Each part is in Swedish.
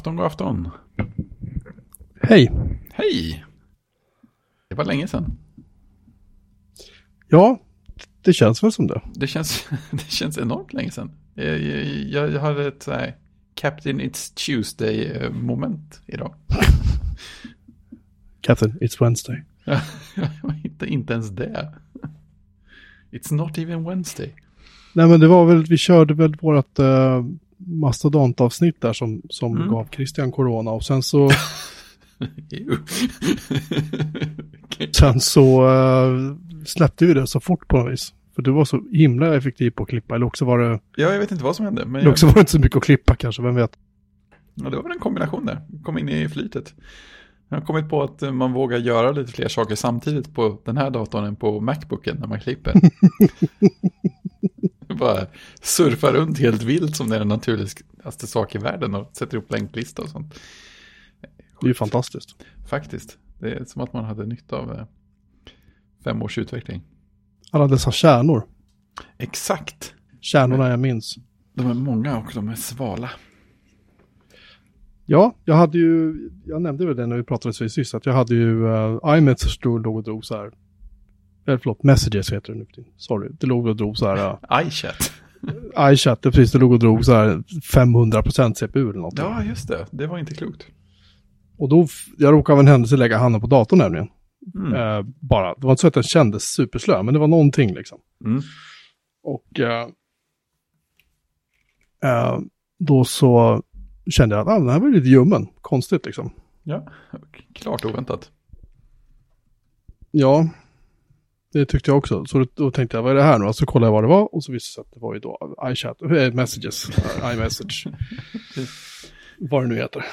Afton, god afton. Hej. Hej! Det var länge sedan. Ja, det känns väl som det. Det känns, det känns enormt länge sedan. Jag, jag, jag hade ett så här Captain It's Tuesday-moment idag. Captain, it's Wednesday. inte, inte ens det. It's not even Wednesday. Nej men det var väl, vi körde väl vårt uh, mastodontavsnitt där som, som Mm. gav Christian corona och sen så, sen så uh, släppte vi det så fort på något vis. För du var så himla effektiv på att klippa, eller också var det, ja, jag vet inte vad som hände. Men eller jag, också var det inte så mycket att klippa kanske, vem vet. ja, det var väl en kombination där. Kom in i flytet. Jag har kommit på att man vågar göra lite fler saker samtidigt på den här datorn än på Macbooken när man klipper. Bara surfa runt helt vilt som det är den naturligaste sak i världen och sätter ihop länklista och sånt. Det är ju fantastiskt. Faktiskt. Det är som att man hade nytta av eh, fem års utveckling. Alla dessa kärnor. Exakt. Kärnorna jag minns. De är många och de är svala. Ja, jag hade ju, jag nämnde väl det när vi pratade sist, att jag hade ju uh, iMessage stod låg och drog så här. Eller förlåt, Messages heter det nu. Sorry, det låg och drog så här. Uh, iChat. iChat, det precis, det låg och drog så här 500% CPU eller något. Ja, just det. Det var inte klokt. Och då, jag råkade av en händelse lägga handen på datorn nämligen. Mm. Eh, bara, det var inte så att den kändes superslö, men det var någonting liksom. Mm. Och eh, eh, då så kände jag att ah, den här var lite ljummen, konstigt liksom. Ja, klart oväntat. Ja, det tyckte jag också. Så då, tänkte jag, vad är det här nu? Så kollade jag vad det var och så visste jag att det var ju då iChat, äh, messages, iMessage. vad det nu heter.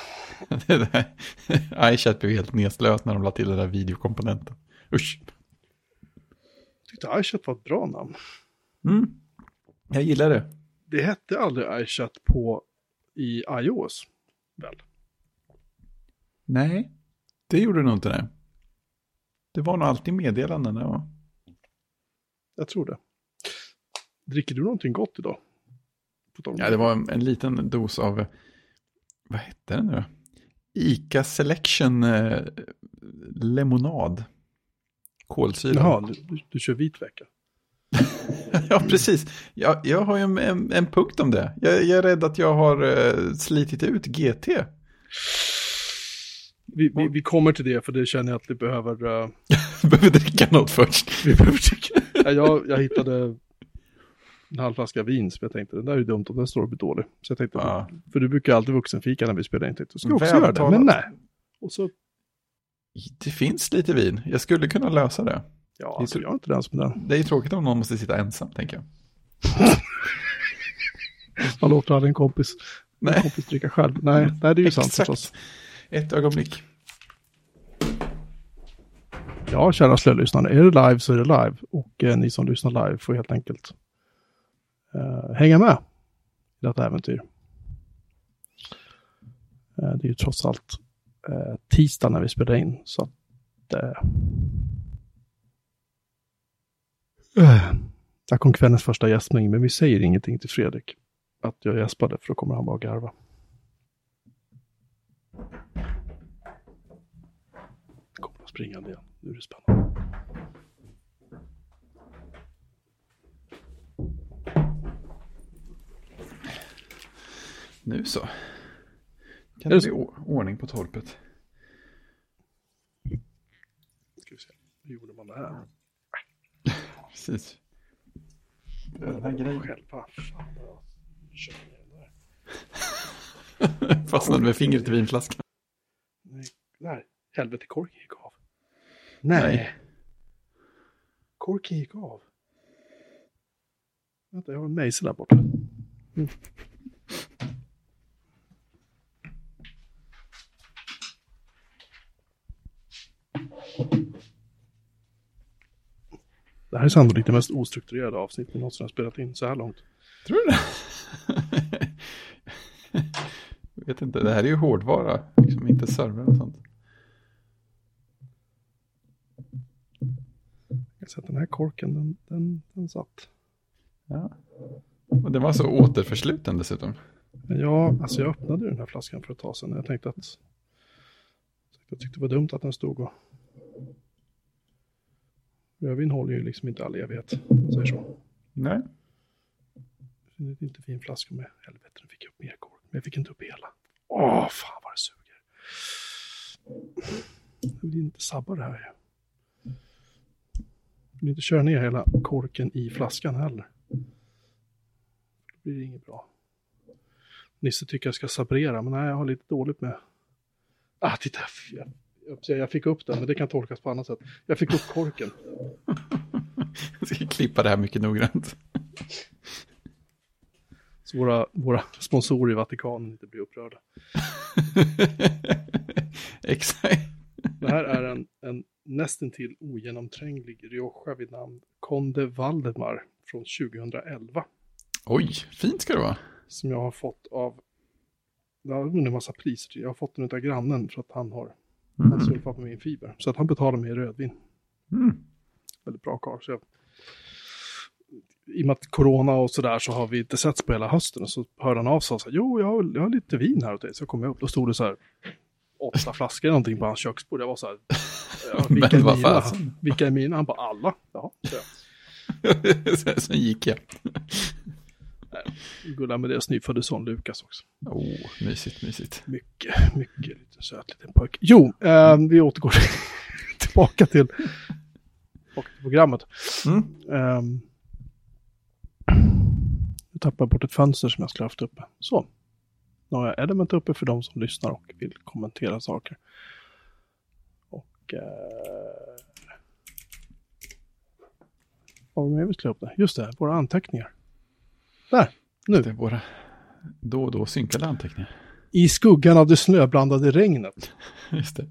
Det där- iChat blev helt nedslöt när de la till den där videokomponenten. Usch. Jag tyckte iChat var ett bra namn. Mm. Jag gillar det. Det hette aldrig iChat på i iOS, väl? Nej, det gjorde nog inte det. Det var nog alltid meddelanden. Ja. Jag tror det. Dricker du någonting gott idag? Ja, det var en, en liten dos av, vad hette den nu då? Ica Selection eh, lemonad. Kolsyra. Jaha, du, du, du kör vit vecka. ja, precis. Jag, jag har ju en, en, en punkt om det. Jag, jag är rädd att jag har eh, slitit ut GT. Vi, vi, vi kommer till det för det känner jag att vi behöver. Uh, Behöver dricka något först. vi behöver tycka. Ja, jag, jag hittade en halv flaska vin som jag tänkte, den där är ju dumt om den står och blir dålig. Så jag tänkte, Ja. för du brukar alltid vuxenfika när vi spelar in. Tänkte, ska jag också göra det? Men nej. Och så, Det finns lite vin. Jag skulle kunna lösa det. ja, alltså, jag är inte den som är den. Det är ju tråkigt om någon måste sitta ensam, tänker jag. Man låter aldrig en kompis, en Nej. kompis dricka själv. Nej, nej, det är ju sant Exakt. förstås. Ett ögonblick. Ja, kära slölyssnare, är det live så är det live. Och eh, ni som lyssnar live får helt enkelt eh, hänga med i detta äventyr. Eh, det är ju trots allt eh, tisdag när vi spelar in. Så att... Eh, eh där kom kvällens första gäspning, men vi säger ingenting till Fredrik. Att jag gäspade, för då kommer han bara garva. Kommer att springande igen. Nu är det spännande. Nu så. Kan det det bli ordning på torpet? Ska vi se. Hur gjorde man det här? Precis. Den här grejen Själva. Fastnade med fingret i vinflaskan. Nej. Helvete, korken gick av. Nej. Nej. Korken gick av. Vänta, jag har en mejsel där borta. Mm. Det här är sannolikt det mest ostrukturerade avsnitt vi någonsin har spelat in så här långt. Tror du det? Jag vet inte, det här är ju hårdvara. Liksom inte server och sånt. Så att den här korken, den, den, den satt. Ja. Och det var så återförsluten dessutom. Ja, alltså jag öppnade den här flaskan för ett tag sedan. Jag tänkte att jag tyckte det var dumt att den stod och... Rödvin håller ju liksom inte all evighet, om man säger så. Nej. Det är inte fin flaska med. Helvete, nu fick jag upp mer kork. Men jag fick inte upp hela. Åh, fan vad det suger. Jag vill inte sabba det här. Vill inte köra ner hela korken i flaskan heller. Då blir det inget bra. Nisse tycker jag ska sabrera, men nej, jag har lite dåligt med... Ah, titta! Jag, jag, jag fick upp den, men det kan tolkas på annat sätt. Jag fick upp korken. Jag ska klippa det här mycket noggrant. Så våra, våra sponsorer i Vatikanen inte blir upprörda. Exakt. Det här är en, en nästintill ogenomtränglig Rioja vid namn Conde Valdemar från 2011. Oj, fint ska det vara. Som jag har fått av, det har vunnit en massa priser till. Jag har fått den av grannen för att han har, han Mm. surfar på min fiber. Så att han betalar mig i rödvin. Mm. Väldigt bra karl. Så jag, I och med att corona och sådär så har vi inte setts på hela hösten. Och så hörde han av sig och sa, jo jag har, jag har lite vin här åt dig. Så kom jag upp, då stod det så här åtta flaskor någonting på hans köksbord. Jag var så här, ja, vilka, Men är mina? vilka är mina? Han bara, alla. Jaha, så jag. Sen gick jag. Gullar med deras nyfödde son Lukas också. Oh, mysigt, mysigt. Mycket, mycket liten söt liten pojke. Jo, eh, vi återgår tillbaka till, tillbaka till programmet. Mm. Um, nu tappade jag bort ett fönster som jag skulle haft uppe. Så. Nu har jag Element uppe för de som lyssnar och vill kommentera saker. Och... Uh, vad var det mer vi skulle upp? Just det, våra anteckningar. Där, nu. Det är våra då och då synkade anteckningar. I skuggan av det snöblandade regnet. Just det.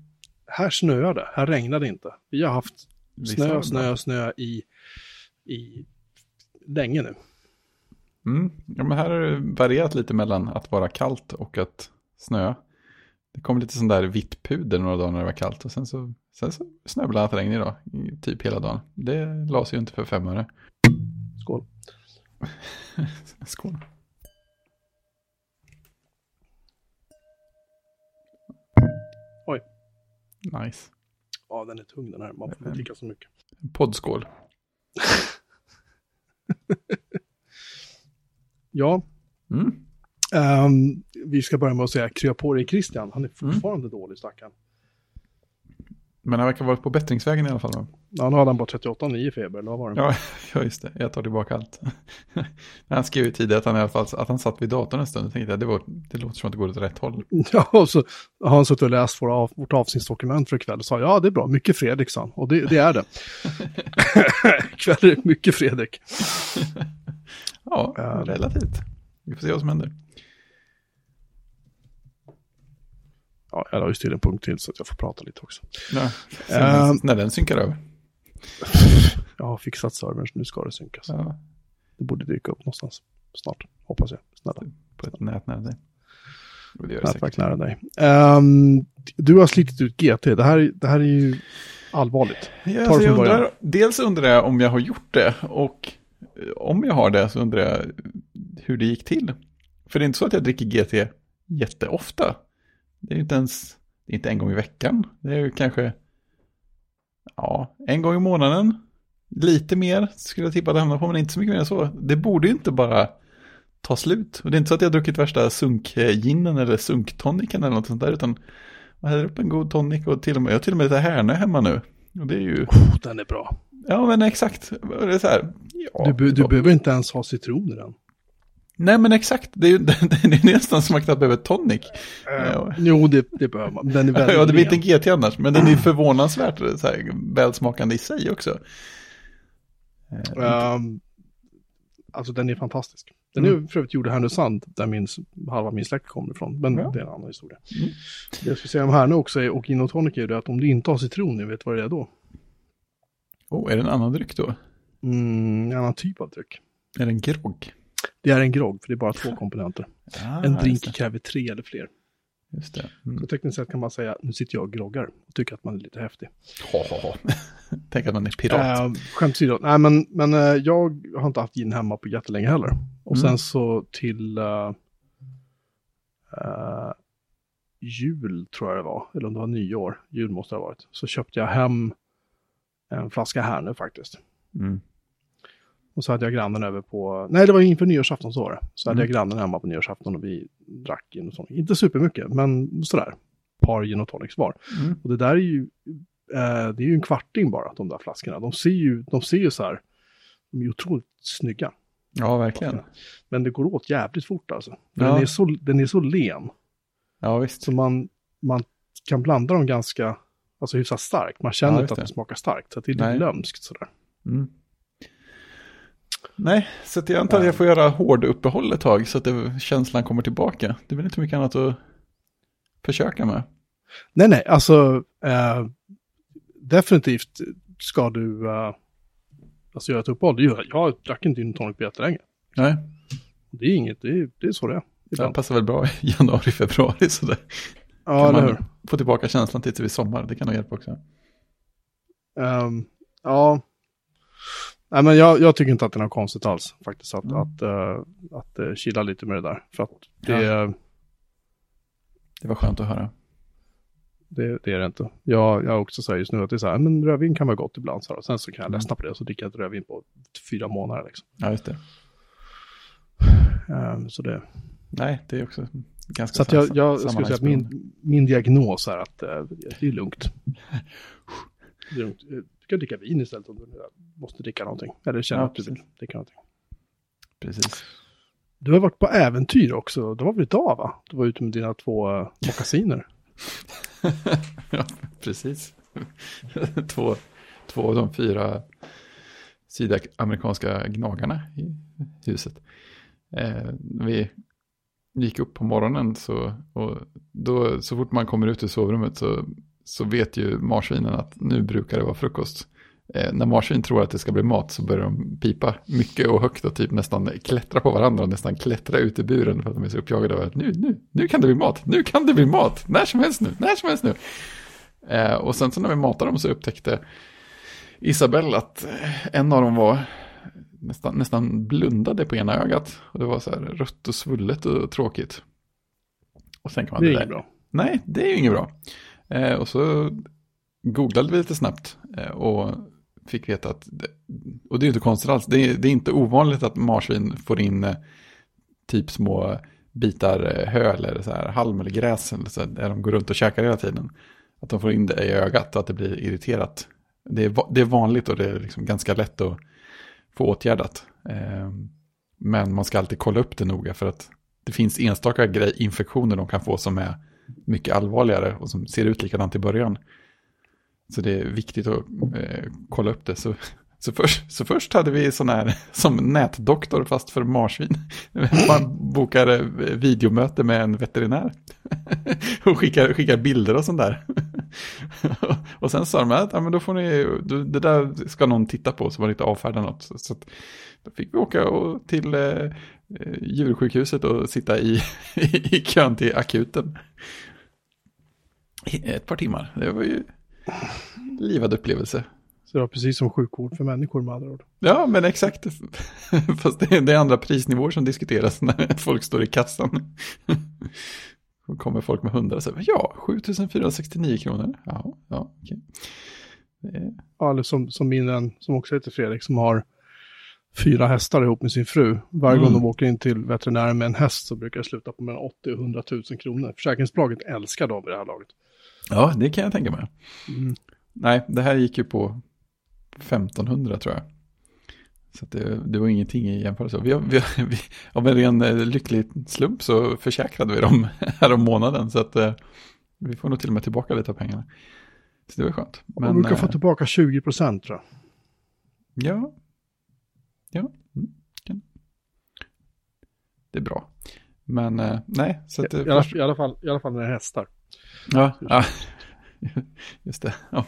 Här snöade, här regnade inte. Vi har haft snö, snö, snö i, i länge nu. Mm. Ja, men här har det varierat lite mellan att vara kallt och att snöa. Det kom lite sån där vitt puder några dagar när det var kallt och sen så, sen så snöblandat regn idag, typ hela dagen. Det lades ju inte för fem öre. Skål. Skål. Oj. Nice. Ja, den är tung den här. Man får inte dricka så mycket. Poddskål. Ja, Mm. ehm, vi ska börja med att säga krya på dig Christian. Han är fortfarande dålig stackaren. Men han verkar varit på bättringsvägen i alla fall. va? Ja, nu hade han bara 38,9 feber, eller vad var det? Ja, ja, just det. Jag tar tillbaka allt. han skrev ju tidigare att han i alla fall att han satt vid datorn en stund. Jag tänkte att det, var, det låter som att det går åt rätt håll. Ja, och så har han suttit och läst våra, av- vårt avsnittsdokument för ikväll och sa ja, det är bra, mycket Fredrik, sa han. Och det, det är det. ikväll är det mycket Fredrik. Ja, Ja. relativt. Vi får se vad som händer. Ja, jag la ju till en punkt till så att jag får prata lite också. Ja, sen, Ehm. när den synkar över. Jag har fixat servern, så nu ska det synkas. Ja, Det borde dyka upp någonstans snart, hoppas jag. Snälla. på ett nät nära dig. Nätverk nära dig. Ehm, du har slitit ut GT. Det här, det här är ju allvarligt. Ja, alltså jag undrar, dels undrar jag om jag har gjort det och eh, om jag har det så undrar jag hur det gick till. För det är inte så att jag dricker GT jätteofta. Det är ju inte ens, det är inte en gång i veckan. Det är ju kanske, ja, en gång i månaden. Lite mer skulle jag tippa att det hamnar på, men inte så mycket mer än så. Det borde ju inte bara ta slut. Och det är inte så att jag har druckit värsta sunkginen eller sunktoniken eller något sånt där, utan jag häller upp en god tonic och till och med, jag har till och med lite härnö hemma nu. Och det är ju, Oh, den är bra. ja men exakt, det är så här, ja, Du, be- du behöver inte ens ha citron i den. Nej men exakt, det är ju det, det är nästan som att knappt behöver tonic. Ja. Jo, det, det behöver man. Den är väldigt Ja, det blir inte en GT annars, men den är ju förvånansvärt så här, välsmakande i sig också. Eh, Ehm, alltså den är fantastisk. Den Mm. är för övrigt gjord i Härnösand, där min, halva min släkt kommer ifrån. Men Ja. det är en annan historia. Mm. Det jag skulle säga om Härnö också är, och gin och tonic är det att om du inte har citron i, vet vad det är då? Oh, är det en annan dryck då? Mm, en annan typ av dryck. Är det en grogg? Det är en grogg, för det är bara två komponenter. Ah, en drink kräver tre eller fler. Just det. Mm. Så tekniskt sett kan man säga, nu sitter jag och groggar och tycker att man är lite häftig. Tänk att man är pirat. Uh, skämt åsido, nej men, men eh, jag har inte haft gin hemma på jättelänge heller. Och Mm. sen så till, eh, eh, jul tror jag det var, eller om det var nyår, jul måste det ha varit, så köpte jag hem en flaska här nu faktiskt. Mm. Och så hade jag grannen över på, nej det var inför nyårsafton så var det. Så hade Mm. jag grannen hemma på nyårsafton och vi drack gin och sånt. Inte supermycket, men sådär. Par gin och tonics var. Mm. Och det där är ju, eh, det är ju en kvarting bara, de där flaskorna. De ser ju, de ser ju så här, de är otroligt snygga. Ja, verkligen. Men det går åt jävligt fort alltså. Ja. Den, är så, den är så len. Ja, visst. Så man, man kan blanda dem ganska, alltså hyfsat starkt. Man känner Ja, inte att det smakar starkt. Så det är lite lömskt sådär. Mm. Nej, så jag antar att jag får göra hård uppehåll ett tag så att det, känslan kommer tillbaka. Det är väl inte mycket annat att försöka med. Nej, nej, alltså eh, definitivt ska du eh, alltså göra ett uppehåll. Det Jag drack inte gin tonic på jättelänge. Nej, Det är inget, det är, det är så det är. det ibland. passar väl bra i januari, februari. Så det Ja, kan eller man hur? få tillbaka känslan det blir sommar. Det kan nog hjälpa också. Ehm, ja. Nej, men jag, jag tycker inte att det är något konstigt alls faktiskt att, Mm. att, uh, att uh, chilla lite med det där. För att det, Det var skönt att höra. det, det är det inte. Jag, jag också säger just nu att det är så här, men rödvin kan vara gott ibland. Så här, och sen så kan jag Mm. ledsna på det och så dricker jag ett rödvin på fyra månader. Liksom. Ja, just det. Ehm, så det, Nej, det är också ganska så jag, jag skulle säga att min, min diagnos är att eh, det är lugnt. Det är lugnt. Eh, Du kan dricka vin istället om du måste dricka någonting. Eller känner Ja, att du vill dricka någonting. Precis. Du har varit på äventyr också. Det var väl idag va? Du var ute med dina två uh, mockasiner. ja, precis. två, två av de fyra sydamerikanska gnagarna i huset. Eh, vi gick upp på morgonen så, och då, så fort man kommer ut ur sovrummet så, så vet ju marsvinen att nu brukar det vara frukost. Eh, när marsvin tror att det ska bli mat så börjar de pipa mycket och högt och typ nästan klättra på varandra och nästan klättra ut i buren för att de är så uppjagade av att nu, nu, nu kan det bli mat, nu kan det bli mat, när som helst nu, när som helst nu. Eh, och sen så när vi matade dem så upptäckte Isabelle att eh, en av dem var nästan, nästan blundade på ena ögat. Och det var så här rött och svullet och tråkigt. Och sen kan man Det är inget bra. Nej, det är ju inget bra. Eh, och så googlade vi lite snabbt eh, och fick veta att, det, och det är ju inte konstigt alls, det är, det är inte ovanligt att marsvin får in eh, typ små bitar eh, hö eller så här halm eller gräs eller så här, där de går runt och käkar hela tiden. Att de får in det i ögat och att det blir irriterat. Det är, det är vanligt och det är liksom ganska lätt att få åtgärdat. Eh, men man ska alltid kolla upp det noga för att det finns enstaka grej, infektioner de kan få som är mycket allvarligare och som ser ut likadant i början. Så det är viktigt att eh, kolla upp det. Så, så, först, så först hade vi sån här som nätdoktor fast för marsvin. Man bokar eh, videomöte med en veterinär. och skickar, skickar bilder och sånt där. och sen sa de att ja, men då får ni, det där ska någon titta på så man inte avfärdar något. Så, så att, då fick vi åka och, till eh, djursjukhuset och sitta i, i kön till akuten. I ett par timmar. Det var ju livad upplevelse. Så det var precis som sjukvård för människor med andra ord. Ja, men exakt. Fast det är, det är andra prisnivåer som diskuteras när folk står i kassan. Då kommer folk med hundar och säger, ja, 7469 kronor. Ja, ja, okej. Det är- Ja, eller som, som min vän som också heter Fredrik som har fyra hästar ihop med sin fru. Varje gång Mm. de åker in till veterinären med en häst så brukar det sluta på mellan 80 och 100 000 kronor. Försäkringsbolaget älskar dem i det här laget. Ja, det kan jag tänka mig. Mm. Nej, det här gick ju på 1500 tror jag. Så det, det var ingenting i jämförelse. Vi, vi, vi, av en ren eh, lycklig slump så försäkrade vi dem här om månaden. Så att eh, vi får nog till och med tillbaka lite av pengarna. Så det var skönt. Man brukar eh, få tillbaka 20 procent tror jag. Ja. Ja. Mm. Det är bra. Men eh, nej, så att, eh, I alla, först- i, alla fall, I alla fall när det är hästar. Ja, ja. just det. Ja.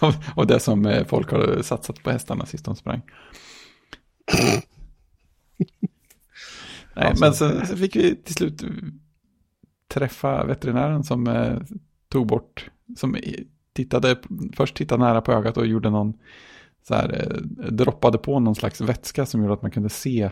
Och- Och det som eh, folk har satsat på hästarna sist de sprang. Nej, Alltså. men sen så fick vi till slut träffa veterinären som eh, tog bort, som tittade, först tittade nära på ögat och gjorde någon, så här, eh, droppade på någon slags vätska som gjorde att man kunde se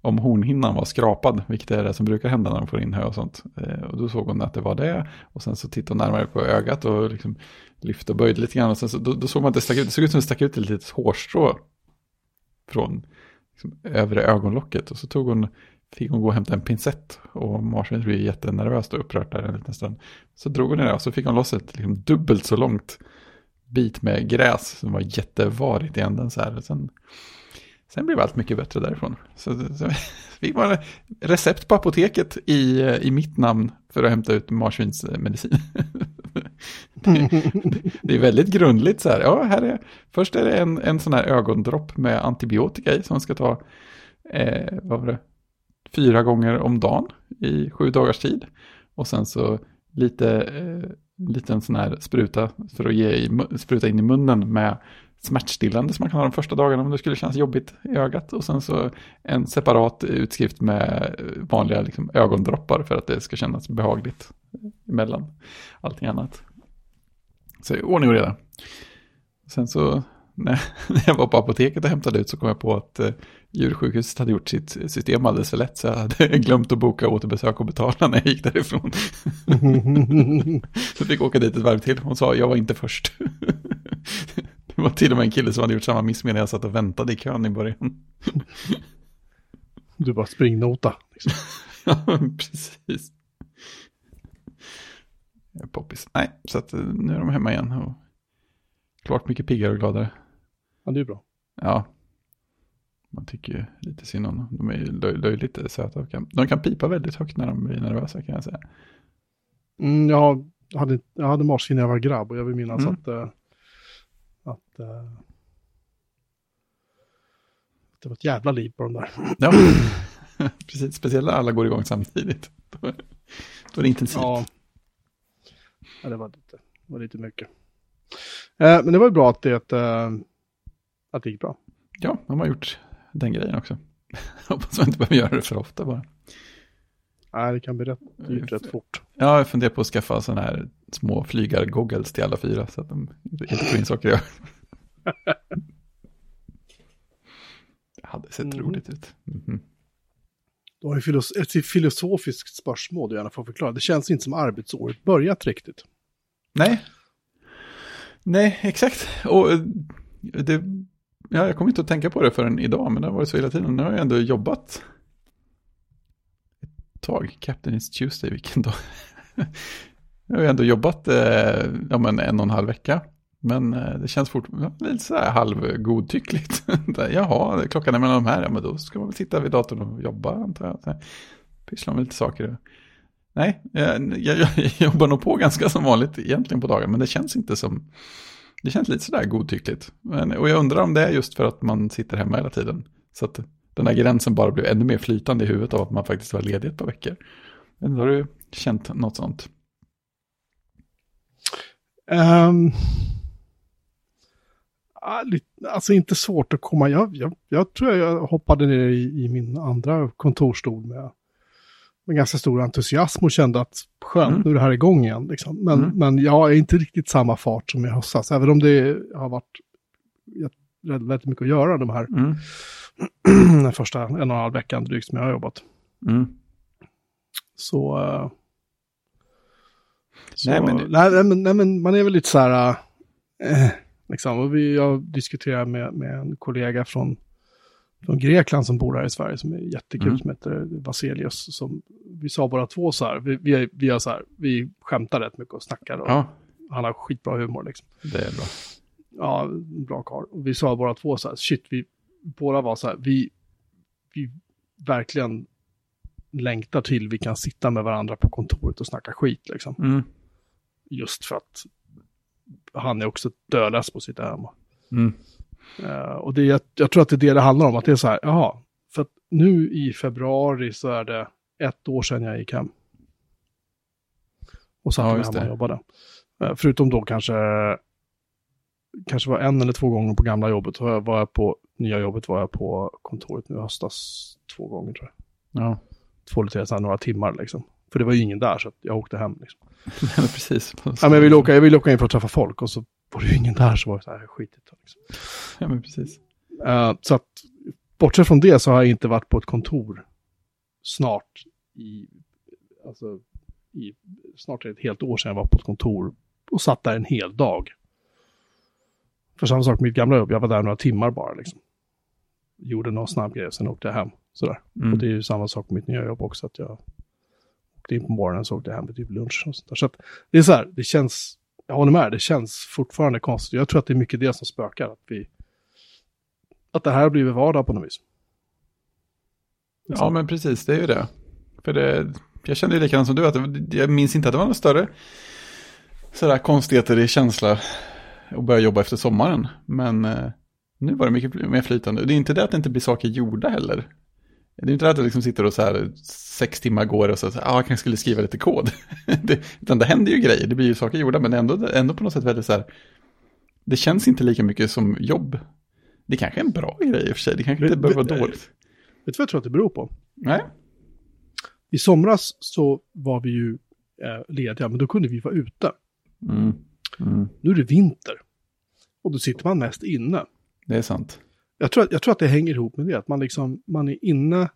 om hornhinnan var skrapad, vilket är det som brukar hända när de får in hö och sånt. Eh, och då såg hon att det var det. Och sen så tittade hon närmare på ögat och liksom lyfte och böjde lite grann. Och sen så, då, då såg man att det stack ut, det såg ut som det stack ut ett litet hårstrå från liksom, övre ögonlocket. Och så tog hon, fick hon gå och hämta en pincett. Och marsvinet blev jättenervöst och upprört där en liten stund. Så drog hon i det och så fick hon loss ett liksom, dubbelt så långt bit med gräs som var jättevarigt i änden så här. Sen, sen blev allt mycket bättre därifrån. Så, så fick man recept på apoteket i, i mitt namn för att hämta ut marsvinsmedicin. Eh, det, det, är väldigt grundligt så här. Ja, här är, först är det en, en sån här ögondropp med antibiotika i som man ska ta, eh, vad var det, fyra gånger om dagen i sju dagars tid. Och sen så lite, eh, liten sån här spruta för att ge i, spruta in i munnen med smärtstillande som man kan ha de första dagarna om det skulle kännas jobbigt i ögat. Och sen så en separat utskrift med vanliga liksom, ögondroppar för att det ska kännas behagligt emellan allting annat. Så ordning och reda. Sen så när, jag var på apoteket och hämtade ut så kom jag på att eh, djursjukhuset hade gjort sitt system alldeles för lätt. Så jag hade glömt att boka återbesök och betala när jag gick därifrån. så jag fick åka dit ett varv till. Hon sa jag var inte först. det var till och med en kille som hade gjort samma miss medan jag satt och väntade i kön i början. du bara springnota. Liksom. ja, precis. Poppis. Nej, så att eh, nu är de hemma igen. Och klart mycket piggare och gladare. Ja, det är bra. Ja. Man tycker ju lite synd om dem. De är ju löj, löjligt söta. De kan pipa väldigt högt när de blir nervösa kan jag säga. Mm, jag, hade, jag hade marsvin när jag var grabb och jag vill minnas mm. att, uh, att uh, det var ett jävla liv på de där. Ja, precis. Speciellt när alla går igång samtidigt. Då är det intensivt. Ja, ja det, var lite, det var lite mycket. Eh, men det var ju bra att det, eh, att det gick bra. Ja, de har gjort den grejen också. Hoppas man inte behöver göra det för ofta bara. Nej, det kan bli rätt dyrt rätt fort. Ja, jag funderar på att skaffa sådana här små flygargoggles till alla fyra så att de inte får in saker jag Det hade sett mm. roligt ut. Mm -hmm. Du har ju ett filosofiskt spörsmål du gärna får förklara. Det känns inte som arbetsåret börjat riktigt. Nej. Nej, exakt. Och eh, det ja, jag kommer inte att tänka på det förrän idag, men det har varit så hela tiden. Nu har jag ändå jobbat ett tag. Captain is Tuesday, vilken dag. jag har ändå jobbat eh, ja, men en och en halv vecka. Men eh, det känns fortfarande lite så här halvgodtyckligt. Jaha, klockan är mellan de här, ja men då ska man väl sitta vid datorn och jobba antar jag. Pyssla med lite saker. Nej, eh, jag, jag, jag, jobbar nog på ganska som vanligt egentligen på dagen, men det känns inte som det känns lite sådär godtyckligt. Men, och jag undrar om det är just för att man sitter hemma hela tiden. Så att den där gränsen bara blev ännu mer flytande i huvudet av att man faktiskt var ledig ett par veckor. Men har du känt något sånt? Um, alltså inte svårt att komma. Jag, jag, jag tror jag hoppade ner i, i min andra kontorstol med med ganska stor entusiasm och kände att skönt, mm. nu är det här igång igen. Liksom. Men, mm. men jag är inte riktigt samma fart som i höstas, även om det har varit väldigt mycket att göra de här mm. den första en och en halv veckan drygt som jag har jobbat. Mm. Så, uh, så nej, men, nej, men, nej, men man är väl lite så här, uh, liksom, och vi, jag diskuterar med, med en kollega från från Grekland som bor här i Sverige som är jättekul, mm. som heter Vaselius. Som, vi sa bara två så här, vi, vi, vi, så här, vi skämtar rätt mycket och snackar. Och ja. Han har skitbra humor liksom. Det är bra. Ja, bra karl. Och vi sa bara två så här, shit, vi båda var så här, vi, vi verkligen längtar till vi kan sitta med varandra på kontoret och snacka skit liksom. Mm. Just för att han är också dödlös på att sitta hemma. Mm. Uh, och det, jag, jag tror att det är det det handlar om, att det är så här, jaha, för att nu i februari så är det ett år sedan jag gick hem. Och satt ja, hemma och jobbade. Uh, förutom då kanske, kanske var en eller två gånger på gamla jobbet, var jag, var jag på nya jobbet var jag på kontoret nu i höstas två gånger tror jag. Ja. Två eller tre, några timmar liksom. För det var ju ingen där så jag åkte hem. Liksom. precis. Ja, men jag, ville åka, jag ville åka in för att träffa folk och så var det ju ingen där så var det så här skitigt. Liksom. Ja, men precis. Uh, så att bortsett från det så har jag inte varit på ett kontor snart i, alltså, i, snart ett helt år sedan jag var på ett kontor och satt där en hel dag. För samma sak med mitt gamla jobb, jag var där några timmar bara liksom. Gjorde någon snabb grej, sen åkte jag hem. Sådär. Mm. Och det är ju samma sak med mitt nya jobb också, att jag åkte in på morgonen så åkte jag hem vid typ lunch och sånt där. Så att det är så här, det känns, jag håller med, det känns fortfarande konstigt. Jag tror att det är mycket det som spökar, att vi, att det här har blivit vardag på något vis. Ja, men precis, det är ju det. För det, jag kände ju likadant som du, att det, jag minns inte att det var något större sådär konstigheter i känsla att börja jobba efter sommaren. Men eh, nu var det mycket mer flytande. Det är inte det att det inte blir saker gjorda heller. Det är inte det att jag liksom sitter och så här sex timmar går och så, att ah, jag kanske skulle skriva lite kod. det, utan det händer ju grejer, det blir ju saker gjorda, men ändå, ändå på något sätt väldigt så här, det känns inte lika mycket som jobb. Det kanske är en bra grej i och för sig, det kanske inte behöver vara dåligt. Vet du vad jag tror att det beror på? Nej, I somras så var vi ju eh, lediga, men då kunde vi vara ute. mm. Mm. Nu är det vinter. Och då sitter man mest inne. det är sant. Jag tror, att- jag tror att det hänger ihop med det, att man, liksom, man är inne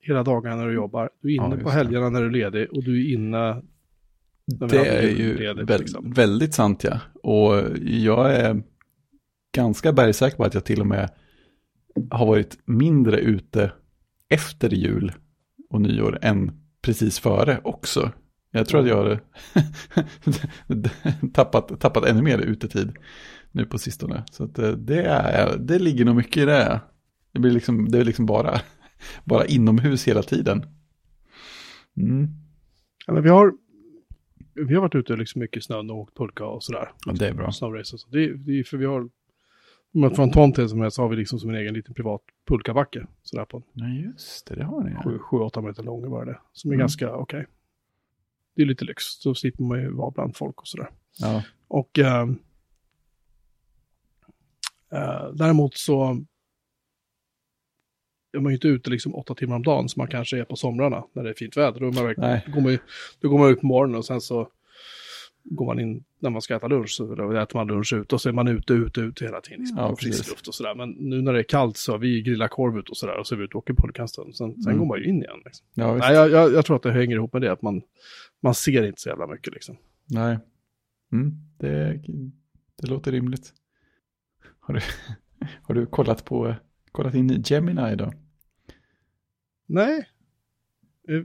hela dagarna när du jobbar. Du är Ja, inne just på det. helgerna när du är ledig och du är inne... När Det är ju ledigt, liksom. väldigt sant ja. Och jag är ganska bergsäker på att jag till och med har varit mindre ute efter jul och nyår än precis före också. Jag tror att jag har tappat, tappat ännu mer utetid nu på sistone. Så eh, det, är, det ligger nog mycket i det. Det, blir liksom, det är liksom bara, bara inomhus hela tiden. Mm. Men vi, har, vi har varit ute liksom mycket i snön och åkt pulka och sådär. Ja, det är bra. Och så. Det, det för vi har... Man från tomten som helst har vi liksom som en egen liten privat pulkabacke. Sådär på Nej, just det, det har ni. ja. 7-8 meter lång var det. Som är Mm. ganska okej. Det är lite lyx. Så slipper man ju vara bland folk och sådär. Ja. Och ehm, eh, däremot så är man ju inte ute liksom åtta timmar om dagen som man kanske är på somrarna när det är fint väder. Då, man verkligen, Nej. går man ju, då går man ut på morgonen och sen så går man in när man ska äta lunch. Så då äter man lunch ute och så är man ute, ute, ute hela tiden. Liksom, Ja, frisk luft och sådär. Men nu när det är kallt så har vi grillar korv ut och sådär. Och så är vi ute och åker pulka en stund. Sen, sen Mm. går man ju in igen. Liksom. Ja. Nej, jag, jag, jag tror att det hänger ihop med det. Att man, man ser inte så jävla mycket liksom. Nej. Mm, det, det låter rimligt. Har du, har du kollat, på, kollat in Gemini då? Nej.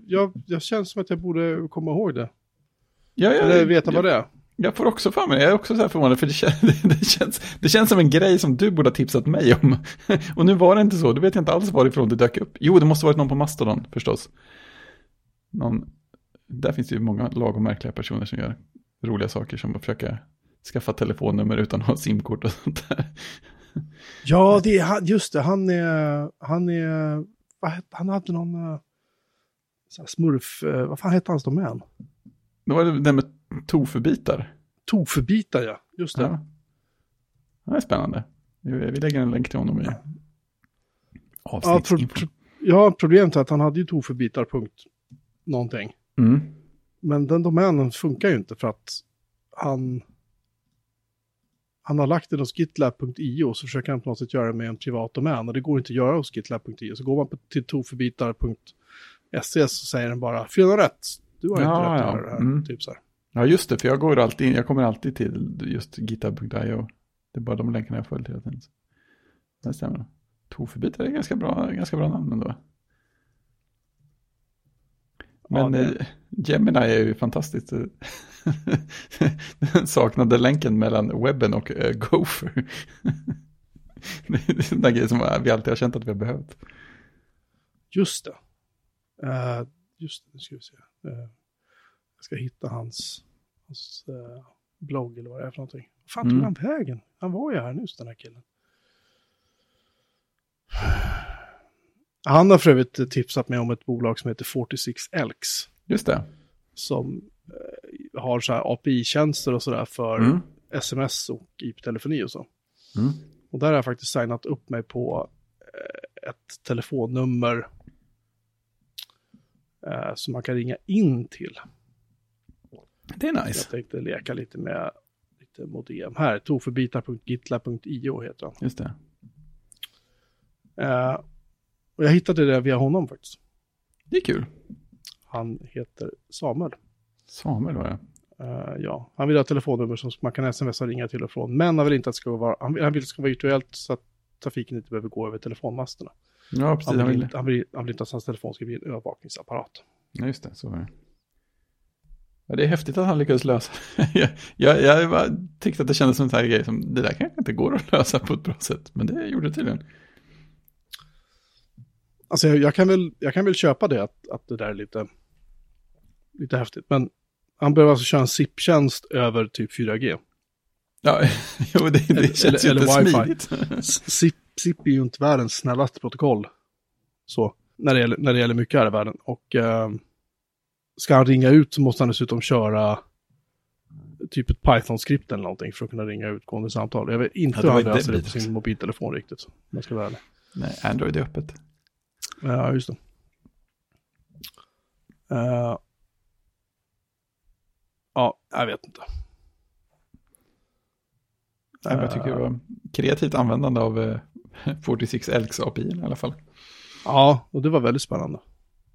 Jag, jag känns som att jag borde komma ihåg det. Ja, ja, Eller veta vad det är. Jag får också för mig, jag är också så här förvånad, för det känns, det, känns, det känns som en grej som du borde ha tipsat mig om. Och nu var det inte så, du vet jag inte alls varifrån det dök upp. Jo, det måste varit någon på Mastodon förstås. Någon, där finns det ju många lagom märkliga personer som gör roliga saker som att försöka skaffa telefonnummer utan att ha simkort och sånt där. Ja, det är just det. Han är, han är, han hade någon eh, så här smurf, eh, vad fan hette hans domän? Det var det där med tofubitar. Tofubitar ja, just det. Ja. Det är spännande. Vi, lägger en länk till honom i Ja, pro, avsnittsinfo. pro, ja, problemet är att han hade ju tofubitar punkt någonting. Mm. Men den domänen funkar ju inte för att han, han har lagt den hos gitlab.io så försöker han på något sätt göra det med en privat domän och det går inte att göra hos gitlab.io. Så går man på, till tofubitar.se så säger den bara fel och rätt. Du har inte Ja, rätt att ja. göra det här. Mm. Typ så här. Ja, just det, för jag, går alltid, jag kommer alltid till just github.io. Det är bara de länkarna jag följer hela tiden. Det stämmer. Tofubitar är ganska bra, ganska bra namn ändå. Men Ja, det- eh, Gemini är ju fantastiskt. Den saknade länken mellan webben och uh, Gopher. det är sådana grejer som vi alltid har känt att vi har behövt. Just det. Eh, just det, nu ska vi se. Eh, jag ska hitta hans, hans eh, blogg eller vad det är för någonting. Vad fan tog Mm. han vägen? Han var ju här nyss den här killen. Han har för övrigt tipsat mig om ett bolag som heter 46 Elks. Just det. Som eh, har så här API-tjänster och sådär för Mm. sms och IP-telefoni och så. Mm. Och där har jag faktiskt signat upp mig på eh, ett telefonnummer eh, som man kan ringa in till. Det är Jag nice. tänkte leka lite med lite modem. Här, tofubitar.gitlab.io heter han. Just det. Eh, och jag hittade det via honom faktiskt. Det är kul. Han heter Samuel. Samuel var det. Eh, ja, han vill ha telefonnummer som man kan smsa och ringa till och från. Men han vill inte att det ska vara, han vill, han vill att det ska vara virtuellt så att trafiken inte behöver gå över telefonmasterna. Ja, precis. Han Han vill, han, vill, han vill inte att hans telefon ska bli en övervakningsapparat. Ja, just det. Så var det. Ja, det är häftigt att han lyckades lösa det. jag, jag, jag tyckte att det kändes som en sån här grej som det där kanske inte går att lösa på ett bra sätt. Men det gjorde det tydligen. Alltså jag, jag, kan väl, jag kan väl köpa det att, att det där är lite, lite häftigt. Men han behöver alltså köra en SIP-tjänst över typ 4G. Ja, jo, det, det Eller- känns eller- ju inte wifi. smidigt. SIP, SIP är ju inte världens snällaste protokoll. Så, när det gäller, när det gäller mycket här i världen. Och eh, ska han ringa ut så måste han dessutom köra typ ett Python-skript eller någonting för att kunna ringa utgående samtal. Jag vet inte hur han löser det på sin mobiltelefon riktigt. Om jag ska vara ärlig. Nej, Android är öppet. Ja, just det. Eh, ja, jag vet inte. Nej, jag tycker det var kreativt användande av eh, 46 Elks API i alla fall. Ja, och det var väldigt spännande.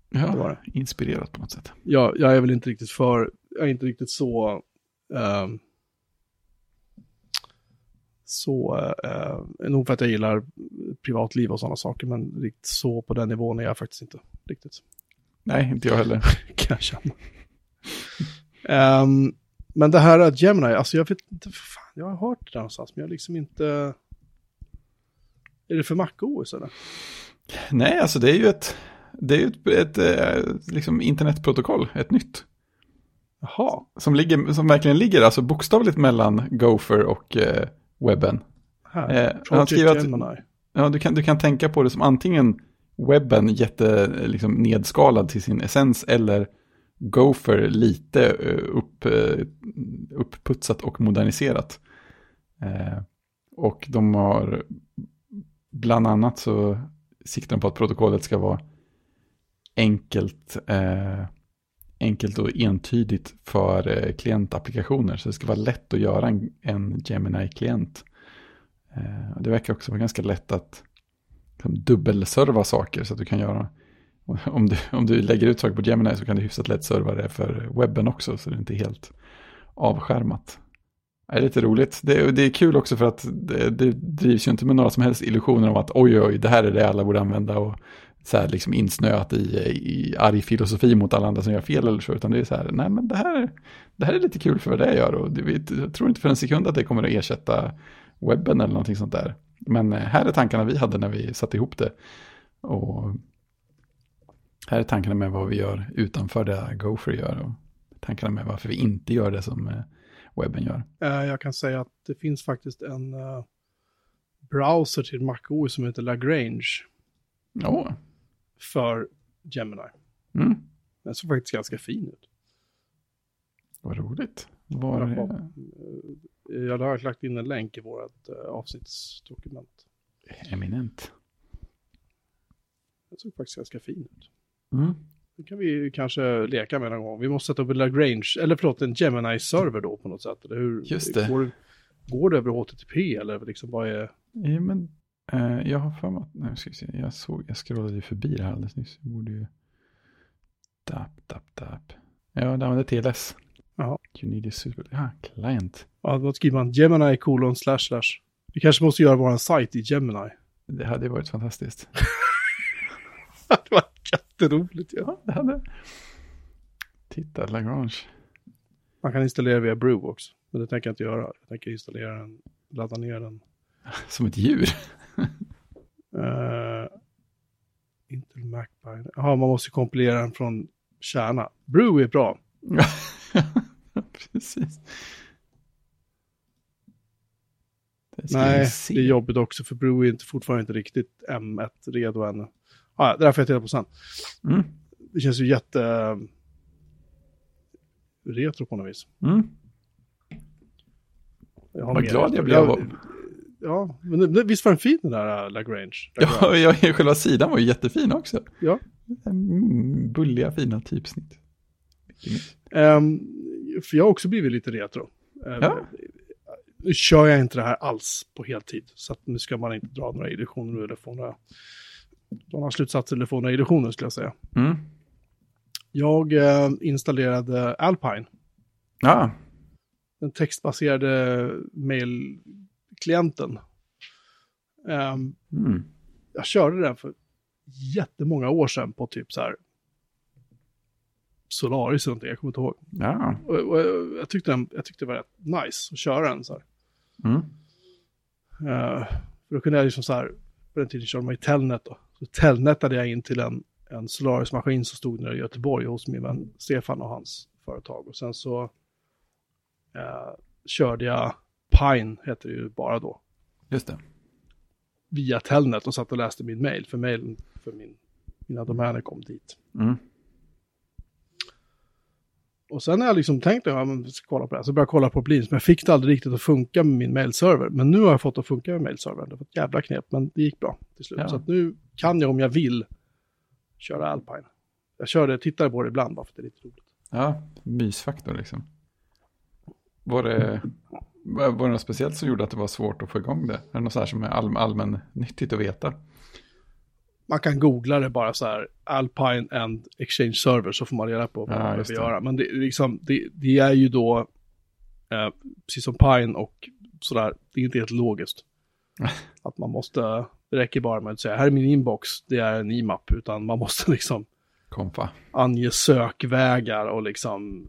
Ja, Det var det. inspirerat på något sätt. Jag, jag är väl inte riktigt för, jag är inte riktigt så, ehm, så, uh, nog för att jag gillar privatliv och sådana saker, men riktigt så på den nivån är jag faktiskt inte riktigt, Nej, inte jag heller. kan jag känna. Ehm, men det här att Gemini, alltså jag vet inte, fan, jag har hört det där någonstans, men jag har liksom inte, är det för MacOS eller? Nej, alltså det är ju ett, det är ju ett, ett, eh, liksom internetprotokoll, ett nytt. Jaha, Som, ligger, som verkligen ligger alltså bokstavligt mellan Gopher och eh, webben. här, Eh, han skriver att- Gemini. Ja, du kan, du kan tänka på det som antingen webben jätte liksom, nedskalad till sin essens eller Gopher lite eh, upp, eh, uppputsat och moderniserat. Eh, och de har bland annat så siktar de på att protokollet ska vara enkelt, eh, enkelt och entydigt för eh, klientapplikationer. Så det ska vara lätt att göra en, en Gemini-klient. Eh, det verkar också vara ganska lätt att liksom, dubbelserva saker så att du kan göra om du, om du lägger ut saker på Gemini så kan du hyfsat lätt serva det för webben också så det är inte helt avskärmat. Det är lite roligt. Det, det är kul också för att det, det drivs ju inte med några som helst illusioner om att oj oj det här är det alla borde använda och så här liksom insnöat i, i arg filosofi mot alla andra som gör fel eller så utan det är så här nej men det här, det här är lite kul för vad det gör och det, vi- jag tror inte för en sekund att det kommer att ersätta webben eller någonting sånt där. Men eh, här är tankarna vi hade när vi satte ihop det. Och här är tankarna med vad vi gör utanför det Gopher gör. Och tankarna med varför vi inte gör det som eh, webben gör. Eh, Jag kan säga att det finns faktiskt en eh, browser till MacOS som heter Lagrange Åh, för Gemini. mm, Den såg faktiskt ganska fin ut. vad roligt. Var, eh, Eh, Jag har lagt in en länk i vårt avsnittsdokument. eminent. Den såg faktiskt ganska fin ut. Mm. Det kan vi ju kanske leka med någon gång. Vi måste sätta upp en Lagrange, eller förlåt, en Gemini-server då på något sätt. Eller hur? Just det. Går, går det över HTTP eller liksom vad är... Ja, men, eh, jag har för mig att, nej, ska vi se, jag, såg, jag scrollade ju förbi det här alldeles nyss. Jag borde ju, dap, dap, dap. Ja, det använder TLS. Jaha. You need a super, ja, client. Ja, då skriver man Gemini kolon slash slash. Vi kanske måste göra våran sajt i Gemini. Det hade varit fantastiskt. det var jätteroligt. Ja. Ja, det hade. Titta, Lagrange. Man kan installera via Brew också. Men det tänker jag inte göra. Jag tänker installera den, ladda ner den. Som ett djur. Uh, Intel Mac. Jaha, man måste kompilera den från kärna. Brew är bra. Precis. Det Nej, det är jobbigt också för Brew är inte, fortfarande inte riktigt M1-redo ännu. Ah, det där får jag titta på sen. Mm. Det känns ju jätte... eh, retro på något vis. Mm. Jag har Vad glad jag blev av- Ja, men det- visst var den fin den där äh, Lagrange? Ja, ja, själva sidan var ju jättefin också. Ja. Mm, bulliga, fina typsnitt. Ehm, för jag har också blivit lite retro. Ehm, Ja. nu kör jag inte det här alls på heltid. Så nu ska man inte dra några illusioner eller få några, några slutsatser eller få några illusioner skulle jag säga. Mm. Jag eh, installerade Alpine, Ja, den textbaserade mailklienten. Ehm, mm. jag körde den för jättemånga år sedan på typ så här Solaris eller någonting, jag kommer inte ihåg. ja. Och, och, jag, tyckte den, jag tyckte det var rätt nice att köra den så här. Mm. För då kunde jag liksom så här, på den tiden körde man i Telnet då. Så telnetade jag in till en, en Solaris-maskin som stod nere i Göteborg hos min vän Stefan och hans företag. Och sen så eh, körde jag Pine, heter det ju bara då, Just det. via Telnet och satt och läste min mail. För mailen för min, mina domäner kom dit. Mm. Och sen har jag liksom tänkt att ja, vi ska kolla på det här. Så började jag kolla på Plins, men jag fick det aldrig riktigt att funka med min mailserver. Men nu har jag fått det att funka med mailservern. Det var ett jävla knep, men det gick bra till slut. Ja. Så nu kan jag om jag vill köra Alpine. Jag körde, tittade på det ibland bara för att det är lite roligt. Ja, mysfaktor liksom. Var det, var det något speciellt som gjorde att det var svårt att få igång det? Är det något så här som är all, allmän nyttigt att veta? Man kan googla det bara så här, Alpine and Exchange Server, så får man reda på vad Ja, man behöver göra. Men det, är liksom, det, det är ju då, eh, precis som Pine och sådär, det är inte helt logiskt. att man måste, det räcker bara med att säga, här är min inbox, det är en IMAP, utan man måste liksom Kompa. ange sökvägar och liksom,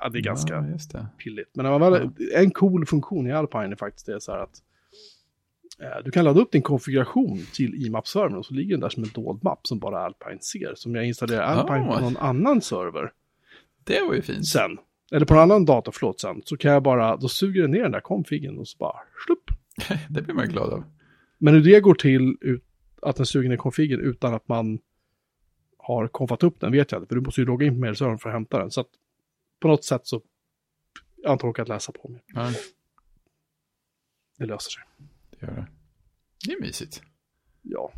ja det är ganska Ja, det. pilligt. Men man väl, en cool funktion i Alpine är faktiskt det så här att du kan ladda upp din konfiguration till IMAP-servern och så ligger den där som en dold mapp som bara Alpine ser. Så om jag installerar Alpine Ah. på någon annan server Det var ju fint. sen, eller på en annan dator, förlåt, sen, så kan jag bara, då suger den ner den där konfigen och så bara slupp. Det blir man ju glad av. Men hur det går till, ut, att den suger ner konfigen utan att man har konfat upp den vet jag inte, för du måste ju logga in på mailservern för att hämta den. Så att på något sätt så, jag har inte orkat läsa på mer. Ja, Det löser sig. Det gör det. Är mysigt. Ja.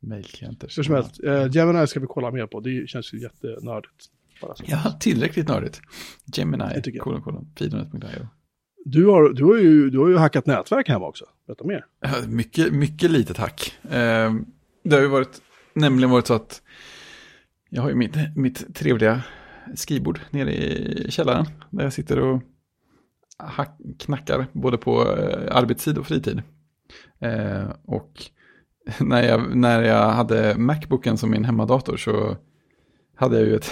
Mailklienter. Hur som helst, eh, Gemini ska vi kolla mer på. Det känns ju jättenördigt. Ja, tillräckligt nördigt. Gemini, kolon, kolon, fidonet.io. Du, har, du, har ju, du har ju hackat nätverk hemma också. Berätta mer. Mycket, mycket litet hack. Eh, det har ju varit, nämligen varit så att jag har ju mitt, mitt trevliga skrivbord nere i källaren. Där jag sitter och hack, knackar både på eh, arbetstid och fritid. Eh, och när jag, när jag hade Macbooken som min hemmadator så hade jag ju ett,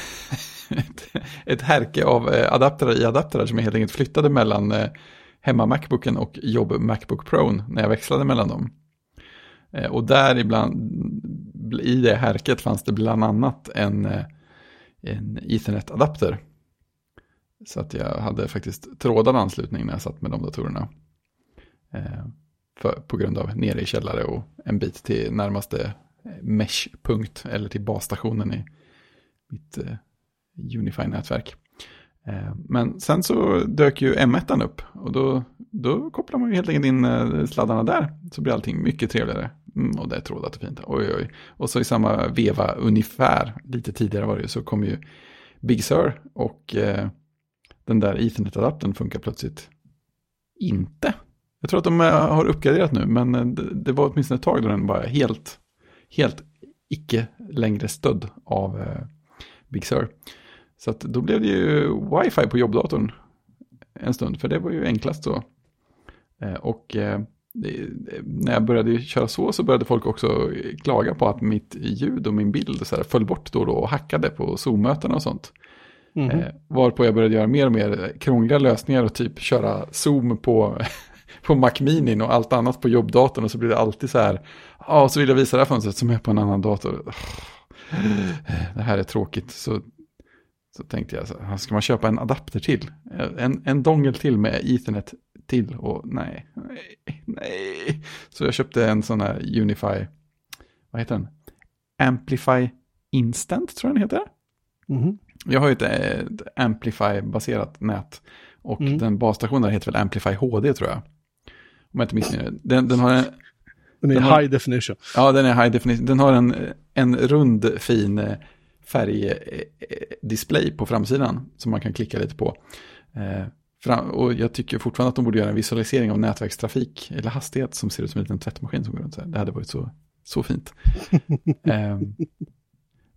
ett, ett härke av eh, adaptrar i adaptrar som jag helt enkelt flyttade mellan eh, hemma Macbooken och jobb Macbook Pro när jag växlade mellan dem. Eh, Och där ibland, i det härket fanns det bland annat en, eh, en Ethernet-adapter. Så att jag hade faktiskt trådad anslutning när jag satt med de datorerna. Eh, för, på grund av nere i källare och en bit till närmaste meshpunkt mesh-punkt eller till basstationen i mitt eh, Unify-nätverk. Eh, Men sen så dök ju M1 upp och då, då kopplar man ju helt enkelt in eh, sladdarna där. Så blir allting mycket trevligare. Mm, och det är trådat och fint. Oj, oj. Och så i samma veva ungefär, lite tidigare var det ju, så kom ju Big Sur och eh, den där Ethernet-adaptern funkar plötsligt inte. Jag tror att de eh, har uppgraderat nu, men eh, det, var åtminstone ett tag då den var helt, helt icke längre stödd av eh, Big Sur. Så att då blev det ju wifi på jobbdatorn en stund, för det var ju enklast så. Och det, när jag började köra så så började folk också klaga på att mitt ljud och min bild så här föll bort då och då och hackade på Zoom-möten och sånt. Eh, varpå jag började göra mer och mer krångliga lösningar och typ köra Zoom på, på Mac Mini och allt annat på jobbdatorn och så blir det alltid så här, ja, så vill jag visa det här fönstret som är på en annan dator. Det här är tråkigt. Så, så tänkte jag, så, här, ska man köpa en adapter till? En, en dongel till med Ethernet till och nej, nej, nej. Så jag köpte en sån här Unify, vad heter den? Amplify Instant tror jag den heter. Mhm. Jag har ju ett, ett Amplify-baserat nät. Och Mm. den basstationen heter väl Amplify HD tror jag. Om jag inte missminner. Den, den har en, Den är Den har- high definition. ja den är high definition. Den har en, en rund fin eh, färgdisplay på framsidan. Som man kan klicka lite på. Eh, och jag tycker fortfarande att de borde göra en visualisering av nätverkstrafik eller hastighet som ser ut som en liten tvättmaskin som går runt. Så här. Det hade varit så, så fint. eh,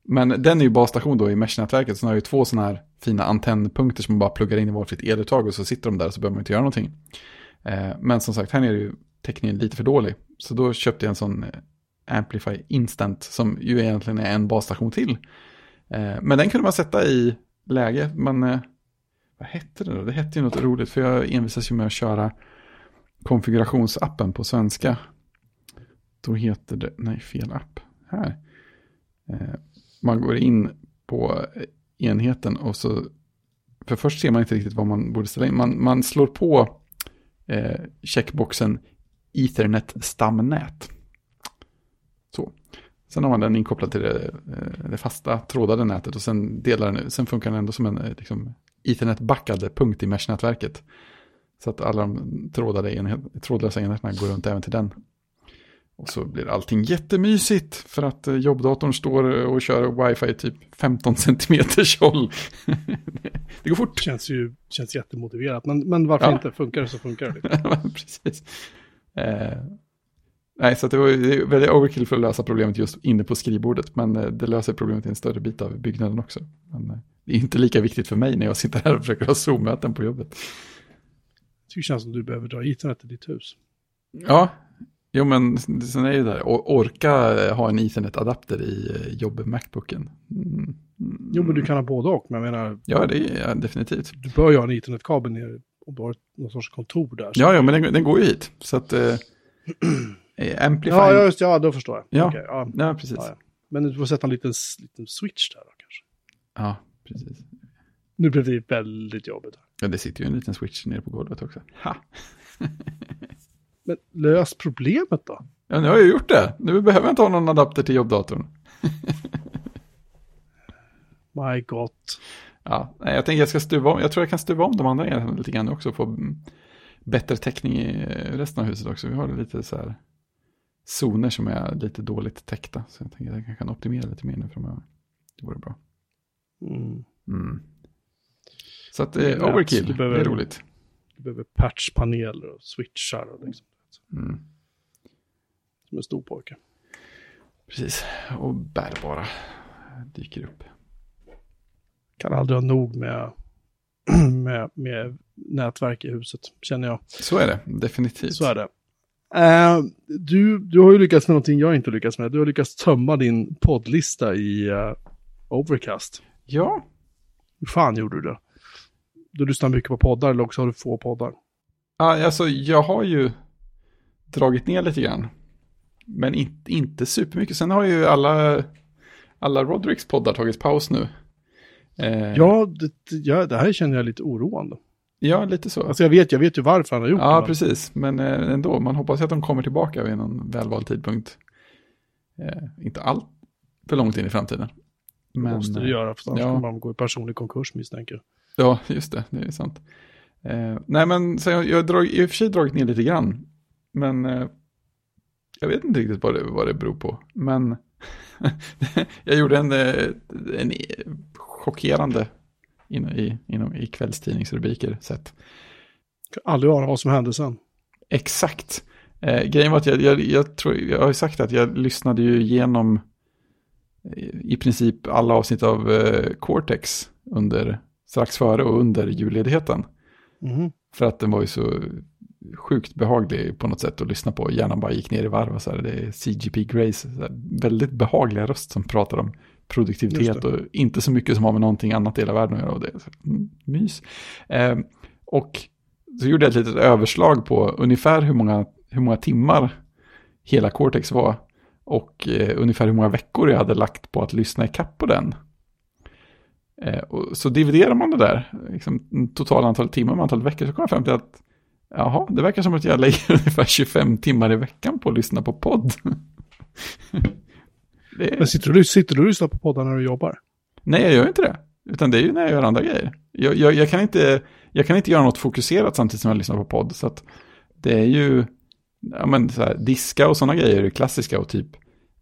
men den är ju basstation då i mesh-nätverket, så den har ju två sådana här fina antennpunkter som man bara pluggar in i varsitt eluttag och så sitter de där och så behöver man inte göra någonting. Eh, men som sagt, här nere är ju täckningen lite för dålig. Så då köpte jag en sån eh, Amplify Instant som ju egentligen är en basstation till. Eh, men den kunde man sätta i läge, man, vad hette det då? Det hette ju något roligt för jag envisas ju med att köra konfigurationsappen på svenska. Då heter det, nej fel app, här. Man går in på enheten och så, för först ser man inte riktigt vad man borde ställa in. Man, man slår på eh, checkboxen Ethernet stamnät. Så. Sen har man den inkopplad till det, eh, det fasta trådade nätet och sen, delar den, sen funkar den ändå som en eh, liksom, Ethernet-backad punkt i mesh-nätverket. Så att alla de trådade enhet, trådlösa enheterna går runt även till den. Och så blir allting jättemysigt för att eh, jobbdatorn står och kör wifi typ 15 cm håll. det går fort. Känns ju känns jättemotiverat, men, men varför ja. inte? Funkar det så funkar det. Precis. Eh, nej, så det var väldigt overkill för att lösa problemet just inne på skrivbordet, men eh, det löser problemet i en större bit av byggnaden också. Men eh, det är inte lika viktigt för mig när jag sitter här och försöker ha Zoom-möten på jobbet. Det känns som du behöver dra internet till ditt hus. Ja, Jo, men sen är det där, orka ha en Ethernet-adapter i eh, jobb-Macbooken. Mm. Jo, men du kan ha både och, men jag menar... Ja, det är ja, definitivt. Du bör ju ha en Ethernet-kabel ner om du har någon sorts kontor där. Ja, ja, men den, den går ju hit. Så att... Eh, Amplify... Ja, just ja, då förstår jag. Ja, okay, ja. ja precis. Ja. Men du får sätta en liten, liten switch där då kanske. Ja, precis. Nu blev det väldigt jobbigt. Ja, det sitter ju en liten switch nere på golvet också. Ha! Men lös problemet då. Ja, nu har jag gjort det. Nu behöver jag inte ha någon adapter till jobbdatorn. My God. Ja, jag tänker jag ska stuva om. Jag tror jag kan stuva om de andra lite grann också. Få bättre täckning i resten av huset också. Vi har lite så här zoner som är lite dåligt täckta. Så jag tänker att jag kan optimera lite mer nu framöver. Det vore bra. Mm. Mm. Så att eh, overkill, det är roligt. Du behöver patchpaneler och switchar och liksom. Mm. Som en stor pojke. Precis, och bärbara dyker upp. Kan aldrig ha nog med, med, med nätverk i huset, känner jag. Så är det, definitivt. Så är det. Uh, du, du har ju lyckats med någonting jag inte lyckats med. Du har lyckats tömma din poddlista i uh, Overcast. Ja. Hur fan gjorde du det? Du lyssnar mycket på poddar eller också har du få poddar? Ja, alltså jag har ju dragit ner lite grann. Men inte, inte supermycket. Sen har ju alla, alla Rodericks poddar tagit paus nu. Eh, ja, det, ja, det här känner jag lite oroande. Ja, lite så. Alltså jag vet, jag vet ju varför han har gjort ja, det. Ja, precis. Men eh, ändå, man hoppas att de kommer tillbaka vid någon välvald tidpunkt. Eh, inte allt för långt in i framtiden. Det men, måste det göra, för annars ja. kommer man gå i personlig konkurs misstänker jag. Ja, just det, det är sant. Eh, nej, men så jag, jag har i och för sig dragit ner lite grann. Men eh, jag vet inte riktigt vad det, vad det beror på. Men jag gjorde en, eh, en chockerande in, i, inom, i kvällstidningsrubriker sett. Aldrig ana vad som hände sen. Exakt. Eh, grejen var att jag, jag, jag, tror, jag har sagt att jag lyssnade ju igenom eh, i princip alla avsnitt av eh, Cortex under, strax före och under julledigheten. Mm. För att den var ju så sjukt behaglig på något sätt att lyssna på. Hjärnan bara gick ner i varv och så här. Det är CGP Grace, här, väldigt behagliga röst som pratar om produktivitet och inte så mycket som har med någonting annat i hela världen att göra. Och det mm, mys. Eh, och så gjorde jag ett litet överslag på ungefär hur många, hur många timmar hela Cortex var. Och eh, ungefär hur många veckor jag hade lagt på att lyssna i kapp på den. Eh, och så dividerar man det där, liksom, totala antalet timmar med antalet veckor, så kommer jag fram till att Jaha, det verkar som att jag lägger ungefär 25 timmar i veckan på att lyssna på podd. är... Men sitter du, sitter du och lyssnar på poddar när du jobbar? Nej, jag gör inte det. Utan det är ju när jag gör andra grejer. Jag, jag, jag, kan, inte, jag kan inte göra något fokuserat samtidigt som jag lyssnar på podd. Så att det är ju, ja men så här, diska och sådana grejer är klassiska och typ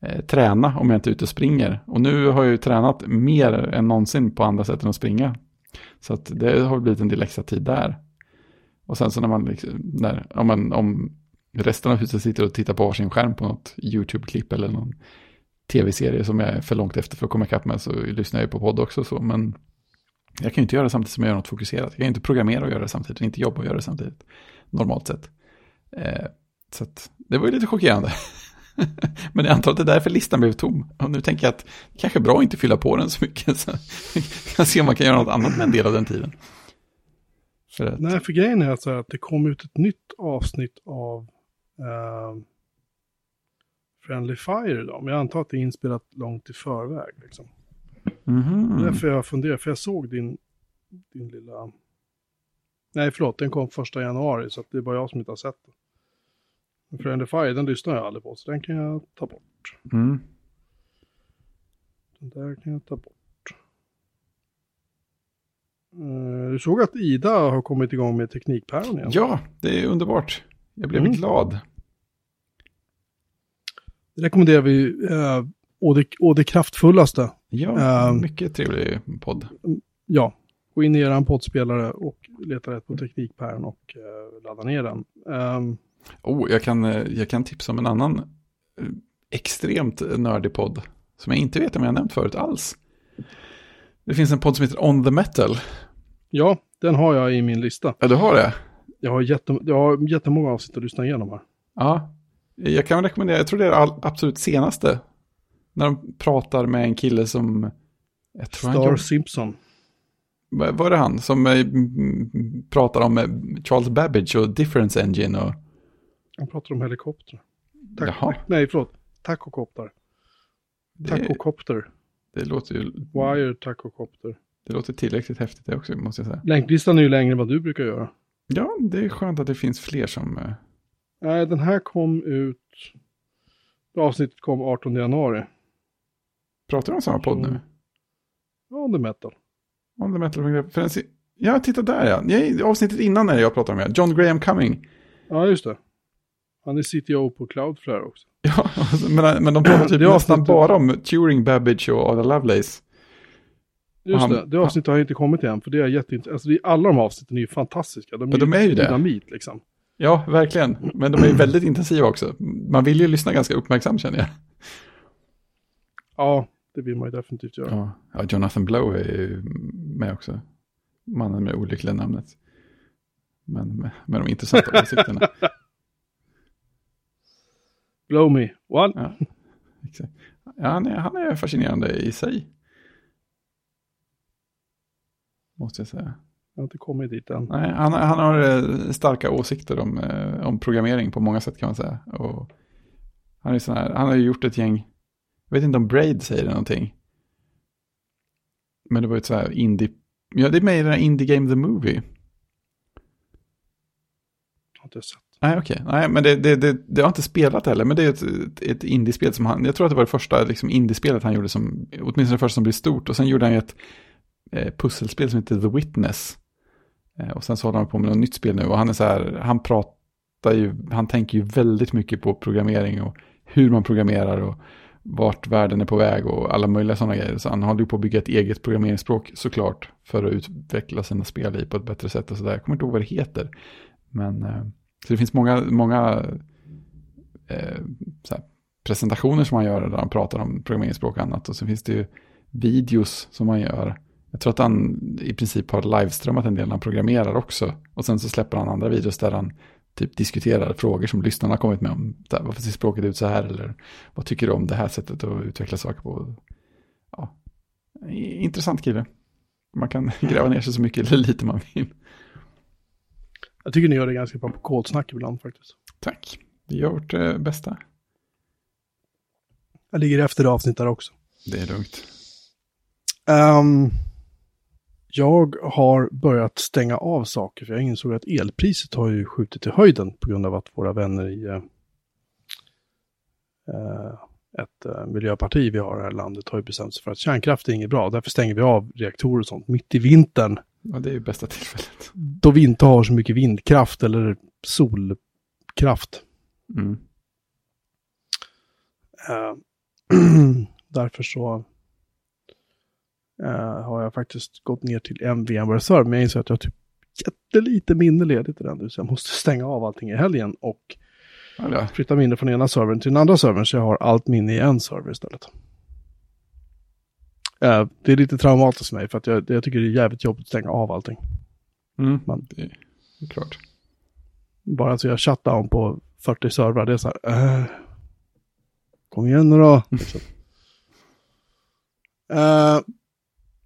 eh, träna om jag inte är ute och springer. Och nu har jag ju tränat mer än någonsin på andra sätt än att springa. Så att det har blivit en del extra tid där. Och sen så när man, liksom, när, om, man om resten av huset sitter och tittar på varsin skärm på något YouTube-klipp eller någon tv-serie som jag är för långt efter för att komma ikapp med så lyssnar jag ju på podd också så. Men jag kan ju inte göra det samtidigt som jag gör något fokuserat. Jag kan ju inte programmera och göra det samtidigt, inte jobba och göra det samtidigt. Normalt sett. Eh, så att, det var ju lite chockerande. Men jag antar att det är därför listan blev tom. Och nu tänker jag att det kanske är bra att inte fylla på den så mycket. Så kan se om man kan göra något annat med en del av den tiden. För att... Nej, för grejen är alltså att det kom ut ett nytt avsnitt av uh, Friendly Fire idag. Men jag antar att det är inspelat långt i förväg. Liksom. Mm -hmm. Därför jag funderar, för jag såg din, din lilla... Nej, förlåt, den kom första januari, så det är bara jag som inte har sett den. Friendly Fire, den lyssnar jag aldrig på, så den kan jag ta bort. Mm. Den där kan jag ta bort. Uh, du såg att Ida har kommit igång med Teknikpäron igen. Ja, det är underbart. Jag blev mm. glad. Det rekommenderar vi uh, å, det, å det kraftfullaste. Ja, uh, mycket trevlig podd. Ja, gå in i er poddspelare och leta rätt på Teknikpäron och uh, ladda ner den. Um, Oh, jag kan, eh, jag kan tipsa om en annan eh, extremt nördig podd som jag inte vet om jag nämnt förut alls. Det finns en podd som heter On the Metal. Ja, den har jag i min lista. Ja, du har det? Jag har, jättem jag har jättemånga avsnitt att lyssna igenom här. Ja, jag kan rekommendera, jag tror det är all, absolut senaste. När de pratar med en kille som... Jag tror Star han Simpson. Var det han som äh, pratar om äh, Charles Babbage och Difference Engine och... Han pratar om helikopter. Tack, Jaha. Nej, förlåt. Tacokopter. Tacokopter. Det låter ju... Wire tacokopter. Det låter tillräckligt häftigt det också, måste jag säga. Länklistan är ju längre än vad du brukar göra. Ja, det är skönt att det finns fler som... Eh, Nej, den här kom ut... Avsnittet kom 18 januari. Pratar du om samma podd nu? Ja, On the Metal. On the Metal. För. Ja, titta där ja. ja. Avsnittet innan när jag pratade om det. John Graham Cumming. Ja, just det. Han är CTO på Cloudflare också. Ja, men, men de pratar typ nästan bara om Turing, Babbage och Ada Lovelace. Just han, det, det avsnittet har inte kommit än, för det är jätteintressant. Alltså, alla de avsnitten är ju fantastiska. De är, de är ju det. dynamit liksom. Ja, verkligen. Men de är ju väldigt intensiva också. Man vill ju lyssna ganska uppmärksamt känner jag. Ja, det vill man ju definitivt göra. Ja, ja Jonathan Blow är ju med också. Mannen med olyckliga namnet. Men med, med de intressanta åsikterna. Blow me. What? Ja, exakt. Ja, han, är, han är fascinerande i sig. Måste jag säga. Jag har inte kommit dit än. Nej, han, han har eh, starka åsikter om, eh, om programmering på många sätt kan man säga. Och han, är sån här, han har ju gjort ett gäng, jag vet inte om Braid säger det någonting. Men det var ett så här indie, ja det är med i den här Indie Game The Movie. Jag har inte sett. Nej, okej. Okay. Nej, men det, det, det, det, har inte spelat heller. Men det är ett, ett indiespel som han, jag tror att det var det första liksom, indiespelet han gjorde som, åtminstone det första som blev stort. Och sen gjorde han ju ett eh, pusselspel som heter The Witness. Eh, och sen så håller han på med något nytt spel nu. Och han är så här, han pratar ju, han tänker ju väldigt mycket på programmering och hur man programmerar och vart världen är på väg och alla möjliga sådana grejer. Så han håller ju på att bygga ett eget programmeringsspråk såklart för att utveckla sina spel i på ett bättre sätt och sådär. Jag kommer inte ihåg vad det heter. Men eh, så det finns många, många eh, här, presentationer som man gör där han pratar om programmeringsspråk och annat. Och så finns det ju videos som man gör. Jag tror att han i princip har liveströmmat en del när han programmerar också. Och sen så släpper han andra videos där han typ diskuterar frågor som lyssnarna har kommit med om. Där, varför ser språket ut så här? Eller vad tycker du om det här sättet att utveckla saker på? Ja, intressant kille. Man kan gräva ner sig så mycket eller lite man vill. Jag tycker ni gör det ganska bra på kodsnack ibland faktiskt. Tack. Vi har gjort det bästa. Jag ligger efter det avsnitt där också. Det är lugnt. Um, jag har börjat stänga av saker för jag insåg att elpriset har ju skjutit i höjden på grund av att våra vänner i uh, ett uh, miljöparti vi har i här landet har ju bestämt sig för att kärnkraft är inget bra. Därför stänger vi av reaktorer och sånt mitt i vintern. Ja, det är ju bästa tillfället. Då vi inte har så mycket vindkraft eller solkraft. Mm. Uh, därför så uh, har jag faktiskt gått ner till en VMware-server. Men jag inser att jag har typ jättelite minne ledigt i den nu, så jag måste stänga av allting i helgen och Eller, flytta minne från ena servern till den andra servern, så jag har allt minne i en server istället. Eh, det är lite traumatiskt för mig, för att jag, jag tycker det är jävligt jobbigt att stänga av allting. mm, Man- det är klart. Bara att jag shutdown på 40 servrar, det är så här, äh, kom igen nu då. Liksom.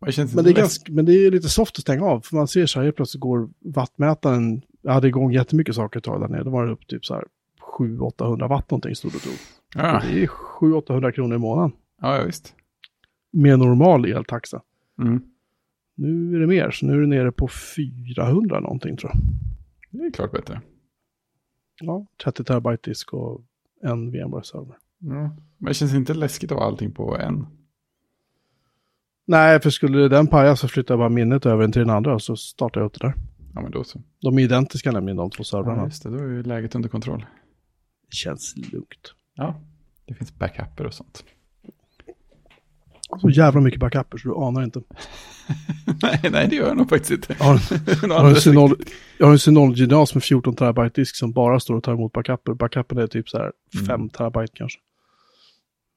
Men det, är ganska, men det är lite soft att stänga av, för man ser så här, helt plötsligt går wattmätaren, jag hade igång jättemycket saker ett tag där nere, då var det upp typ så här 700-800 watt någonting stod och tog. Ja, Det är 700-800 kronor i månaden, ja, ja, visst. med normal eltaxa. Mm. Nu är det mer, så nu är det nere på 400 någonting tror jag. Det är klart bättre. Ja, 30 terabyte disk och en VMware-server. Ja. Men det känns inte läskigt att ha allting på en. Nej, för skulle den paja så flyttar jag bara minnet över den till den andra och så startar jag upp det där. Ja, men då så. De är identiska nämligen de två Ja, servrarna. just det, då är ju läget under kontroll. Det känns lugnt. Ja, det finns backuper och sånt. Så jävla mycket backuper så du anar inte. nej, nej, det gör jag nog faktiskt inte. Jag har, Något jag har en jag har en Synology NAS med 14 terabyte disk som bara står och tar emot backuper. Backupen är typ så här 5 Mm. terabyte kanske.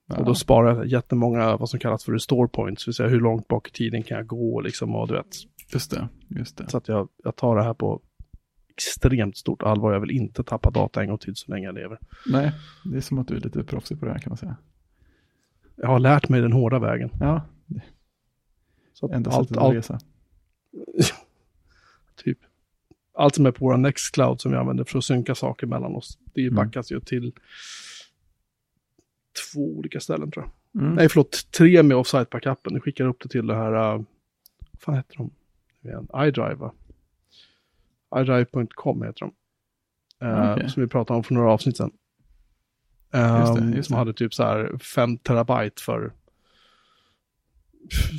Ja. Och då sparar jag jättemånga vad som kallas för restore points. Det vill säga hur långt bak i tiden kan jag gå liksom och du vet. Just det, just det. Så att jag, jag tar det här på extremt stort allvar. Jag vill inte tappa data en gång till så länge jag lever. Nej, det är som att du är lite proffsig på det här kan man säga. Jag har lärt mig den hårda vägen. Ja, Så att enda allt, allt, resa. typ, allt som är på våra Nextcloud som vi använder för att synka saker mellan oss. Det Mm. backas ju till två olika ställen tror jag. Mm. Nej, förlåt, tre med offsite backupen. Du skickar upp det till det här, uh, vad fan heter de? IDrive va? iDrive.com heter de. Eh, Okej. Som vi pratade om för några avsnitt sedan. Eh, Just det, just som det. hade typ så här 5 terabyte för,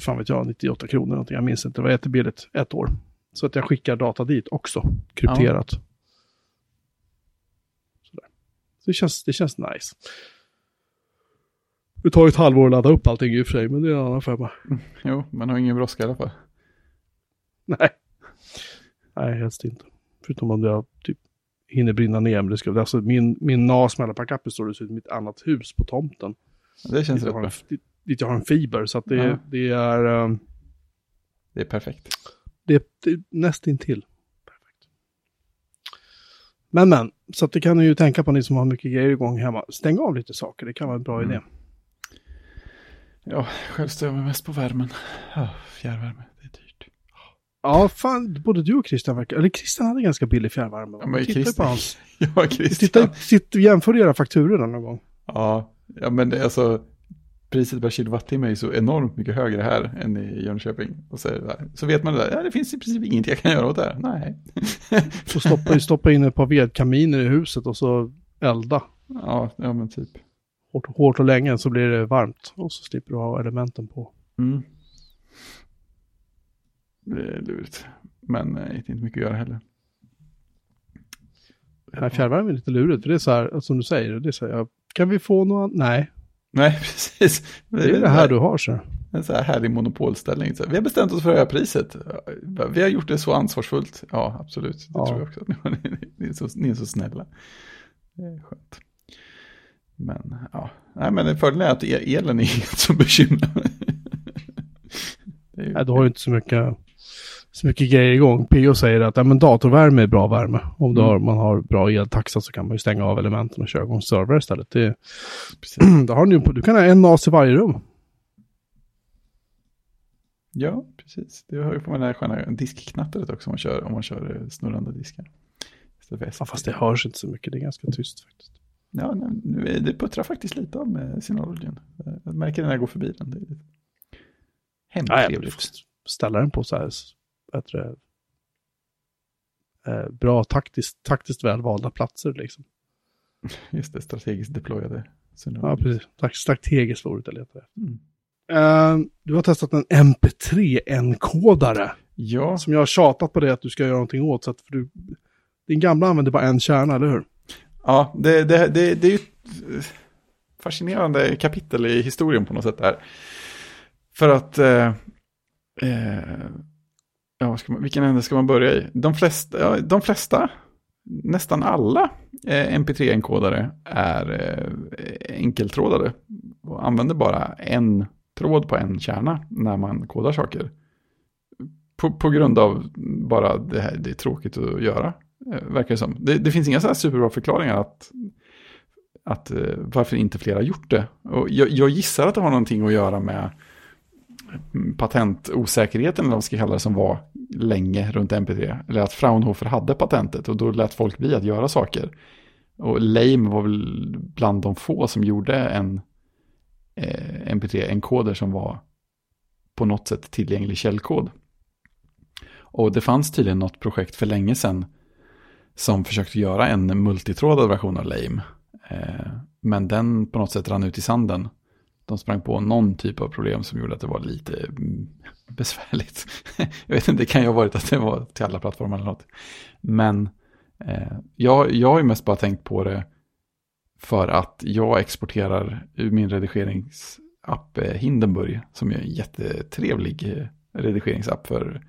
fan vet jag, 98 kronor någonting. Jag minns inte, det var jättebilligt, ett år. Så att jag skickar data dit också, krypterat. Sådär. Så det känns, det känns nice. Det tar ju ett halvår att ladda upp allting i och för sig, men det är en annan femma. Jo, man har ingen brådska i alla fall. Nej. Nej, helst inte. Förutom om jag typ hinner brinna ner. Men det ska, alltså min, min NAS med alla backuper står dessutom i mitt annat hus på tomten. Det känns Dit rätt bra. en, dit, dit jag har en fiber. Så att det, Ja. det är... ehm, Det är perfekt. Det, det är nästintill. Perfekt. Men men, så att det kan ni ju tänka på ni som har mycket grejer igång hemma. Stäng av lite saker, det kan vara en bra Mm. idé. Ja, själv stör jag mig mest på värmen. Fjärrvärme, det är dyrt. Ja, fan, både du och Christian verkar... Eller Christian hade ganska billig fjärrvärme. Ja, men ju på Christian- hans... Ja, Christian. Titta, titta, jämför era fakturor någon gång. Ja, ja men det, är alltså priset per kilowattimme är så enormt mycket högre här än i Jönköping. Och så, så vet man det där, ja, det finns i princip ingenting jag kan göra åt det här. Nej. Så stoppa, stoppa in ett par vedkaminer i huset och så elda. ja, ja, men typ. Hårt, hårt och länge så blir det varmt. Och så slipper du ha elementen på. Mm. Det är lurigt. Men eh, inte mycket att göra heller. Nej, fjärrvärme är lite lurigt. För det är så här, som du säger, det är så här, kan vi få något? Nej, Nej, precis. det är det här du har så. En så här härlig monopolställning. Så vi har bestämt oss för att höja priset. Vi har gjort det så ansvarsfullt. Ja, absolut. Det Ja. tror jag också. Ni är, så, ni är så snälla. Det är skönt. Men ja, nej men fördelen är att e- elen är inget som bekymrar mig. Ju- Nej, du har ju inte så mycket, så mycket grejer igång. PO säger att ja, men datorvärme är bra värme. Om Mm. har, man har bra eltaxa så kan man ju stänga av elementen och köra igång server istället. Det, Precis. då har du, du kan ha en NAS i varje rum. Ja, precis. Det har ju på den här sköna diskknattret också om man kör, om man kör eh, snurrande diskar. Ja, fast det hörs inte så mycket. Det är ganska tyst faktiskt. Ja, nu det puttrar faktiskt lite av med Synologyn. Jag märker när jag går förbi den. Det är hemskt Ja, ja, trevligt. ställa den på så här, det, eh, bra taktiskt, taktiskt välvalda platser liksom. Just det, strategiskt deployade Ja, Synology. precis. Strategiskt var ordet jag letade efter. Mm. Eh, du har testat en MP3-enkodare. Ja, Som jag har tjatat på det att du ska göra någonting åt. Så att för du, din gamla använder bara en kärna, eller hur? Ja det, det, det, det är ju ett fascinerande kapitel i historien på något sätt där. För att eh, eh, Ja, ska man, vilken ände ska man börja i? De flesta, ja, de flesta nästan alla eh, MP3-enkodare är eh, enkeltrådade och använder bara en tråd på en kärna när man kodar saker. På, på grund av bara det här, det är tråkigt att göra, Eh, verkar det som. Det, det finns inga så här superbra förklaringar att, att eh, varför inte fler har gjort det. Och jag, jag gissar att det har någonting att göra med mm, patentosäkerheten, eller vad man ska kalla det, som var länge runt MP3. Eller att Fraunhofer hade patentet och då lät folk bli att göra saker. Och Lame var väl bland de få som gjorde en eh, MP3-enkoder som var på något sätt tillgänglig källkod. Och det fanns tydligen något projekt för länge sedan som försökte göra en multitrådad version av Lame. Eh, men den på något sätt rann ut i sanden de sprang på någon typ av problem som gjorde att det var lite mm, besvärligt. jag vet inte, det kan ju ha varit att det var till alla plattformar eller något. Men eh, jag, jag har ju mest bara tänkt på det för att jag exporterar ur min redigeringsapp eh, Hindenburg, som är en jättetrevlig eh, redigeringsapp för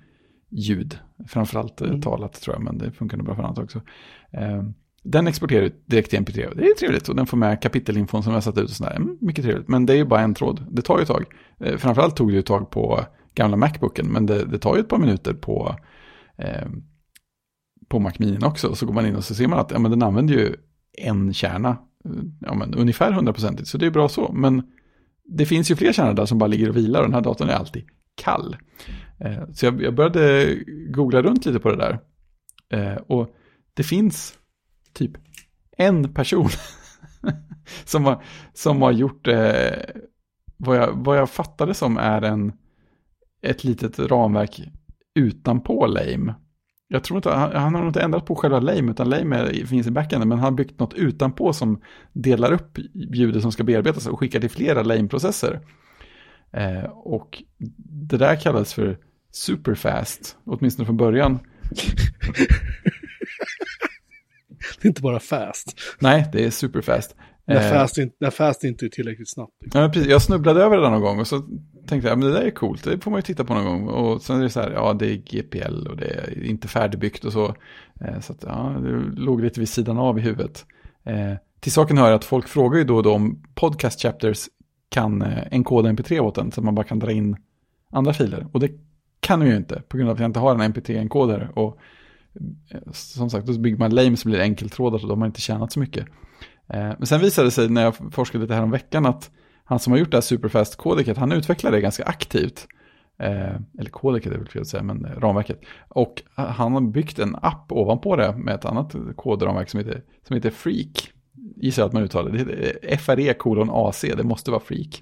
ljud. Framförallt eh, mm. talat tror jag, men det funkar nog bra för annat också. Eh, den exporterar ut direkt till MP3. Det är trevligt och den får med kapitelinfon som jag satt ut och sådär. Mm, mycket trevligt. Men det är ju bara en tråd. Det tar ju ett tag. Eh, framförallt tog det ju ett tag på gamla Macbooken. Men det, det tar ju ett par minuter på, eh, på Mac Mini också. Så går man in och så ser man att ja, men den använder ju en kärna. Ja, men ungefär hundraprocentigt. Så det är bra så. Men det finns ju fler kärnor där som bara ligger och vilar. Och den här datorn är alltid kall. Eh, så jag, jag började googla runt lite på det där. Eh, och det finns typ en person som, har, som har gjort eh, vad, jag, vad jag fattade som är en, ett litet ramverk utanpå Lame. Jag tror inte, han, han har nog inte ändrat på själva Lame, utan Lame är, finns i backenden, men han har byggt något utanpå som delar upp ljudet som ska bearbetas och skickar till flera Lame-processer. Eh, och det där kallas för superfast, åtminstone från början. det är inte bara fast. Nej, det är superfast. När, eh, fast, in, när fast inte är tillräckligt snabbt. Ja, precis. Jag snubblade över det där någon gång och så tänkte jag, men det där är coolt, det får man ju titta på någon gång. Och sen är det så här, ja det är GPL och det är inte färdigbyggt och så. Eh, så att, ja, det låg lite vid sidan av i huvudet. Eh, till saken hör att folk frågar ju då och då om podcast chapters kan enkoda mp3 åt den, så att man bara kan dra in andra filer. Och det kan vi ju inte, på grund av att jag inte har en mp3-enkoder. Och som sagt, då bygger man lame som blir enkeltrådat och då har man inte tjänat så mycket. Eh, men sen visade det sig när jag forskade lite här om veckan att han som har gjort det här superfast-kodeket, han utvecklar det ganska aktivt. Eh, eller kodeket är väl fel att säga, men ramverket. Och han har byggt en app ovanpå det med ett annat kodramverk som heter, som heter Freak. Gissar att man uttalar det. det är FRE kolon AC, det måste vara Freak.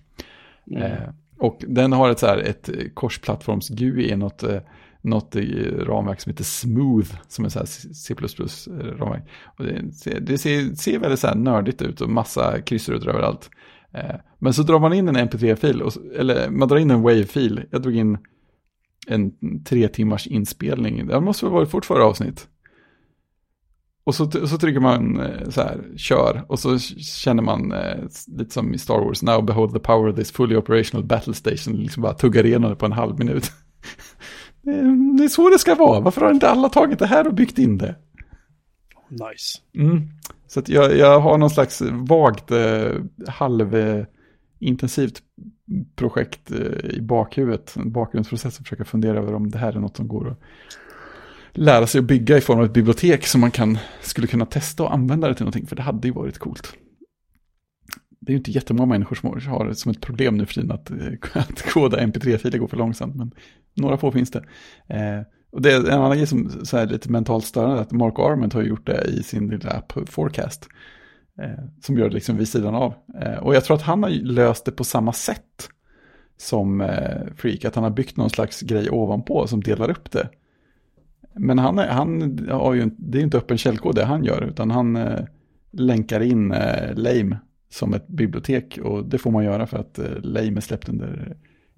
Mm. Eh, och den har ett, så här, ett eh, korsplattforms-GUI i något eh, något eh, ramverk som heter Smooth, som är så här C++-ramverk. Och det, ser, det ser, ser väldigt så här nördigt ut och massa kryssrutor överallt. Men så drar man in en mp3-fil, eller man drar in en wave-fil. Jag drog in en tre timmars inspelning. Det måste väl varit fort förra avsnitt. Och så, så trycker man eh, så här, kör, och så känner man eh, lite som i Star Wars, now behold the power of this fully operational battle station, liksom bara tuggar igenom det på en halv minut. Det är så det ska vara. Varför har inte alla tagit det här och byggt in det? Nice. Mm. Så att jag, jag har någon slags vagt eh, halvintensivt projekt eh, i bakhuvudet. En bakgrundsprocess att försöka fundera över om det här är något som går att lära sig att bygga i form av ett bibliotek som man kan, skulle kunna testa och använda det till någonting. För det hade ju varit coolt. Det är ju inte jättemånga människor som har det som ett problem nu för tiden att, eh, att koda mp3-filer går för långsamt. Men några få finns det. Eh, och det är en annan grej som så är lite mentalt störande, att Mark Arment har gjort det i sin lilla app Forecast. Eh, som gör det liksom vid sidan av. Eh, och jag tror att han har löst det på samma sätt som eh, Freak, att han har byggt någon slags grej ovanpå som delar upp det. Men han, är, han har ju, det är inte öppen källkod det han gör, utan han eh, länkar in eh, Lame som ett bibliotek och det får man göra för att eh, Lame är släppt under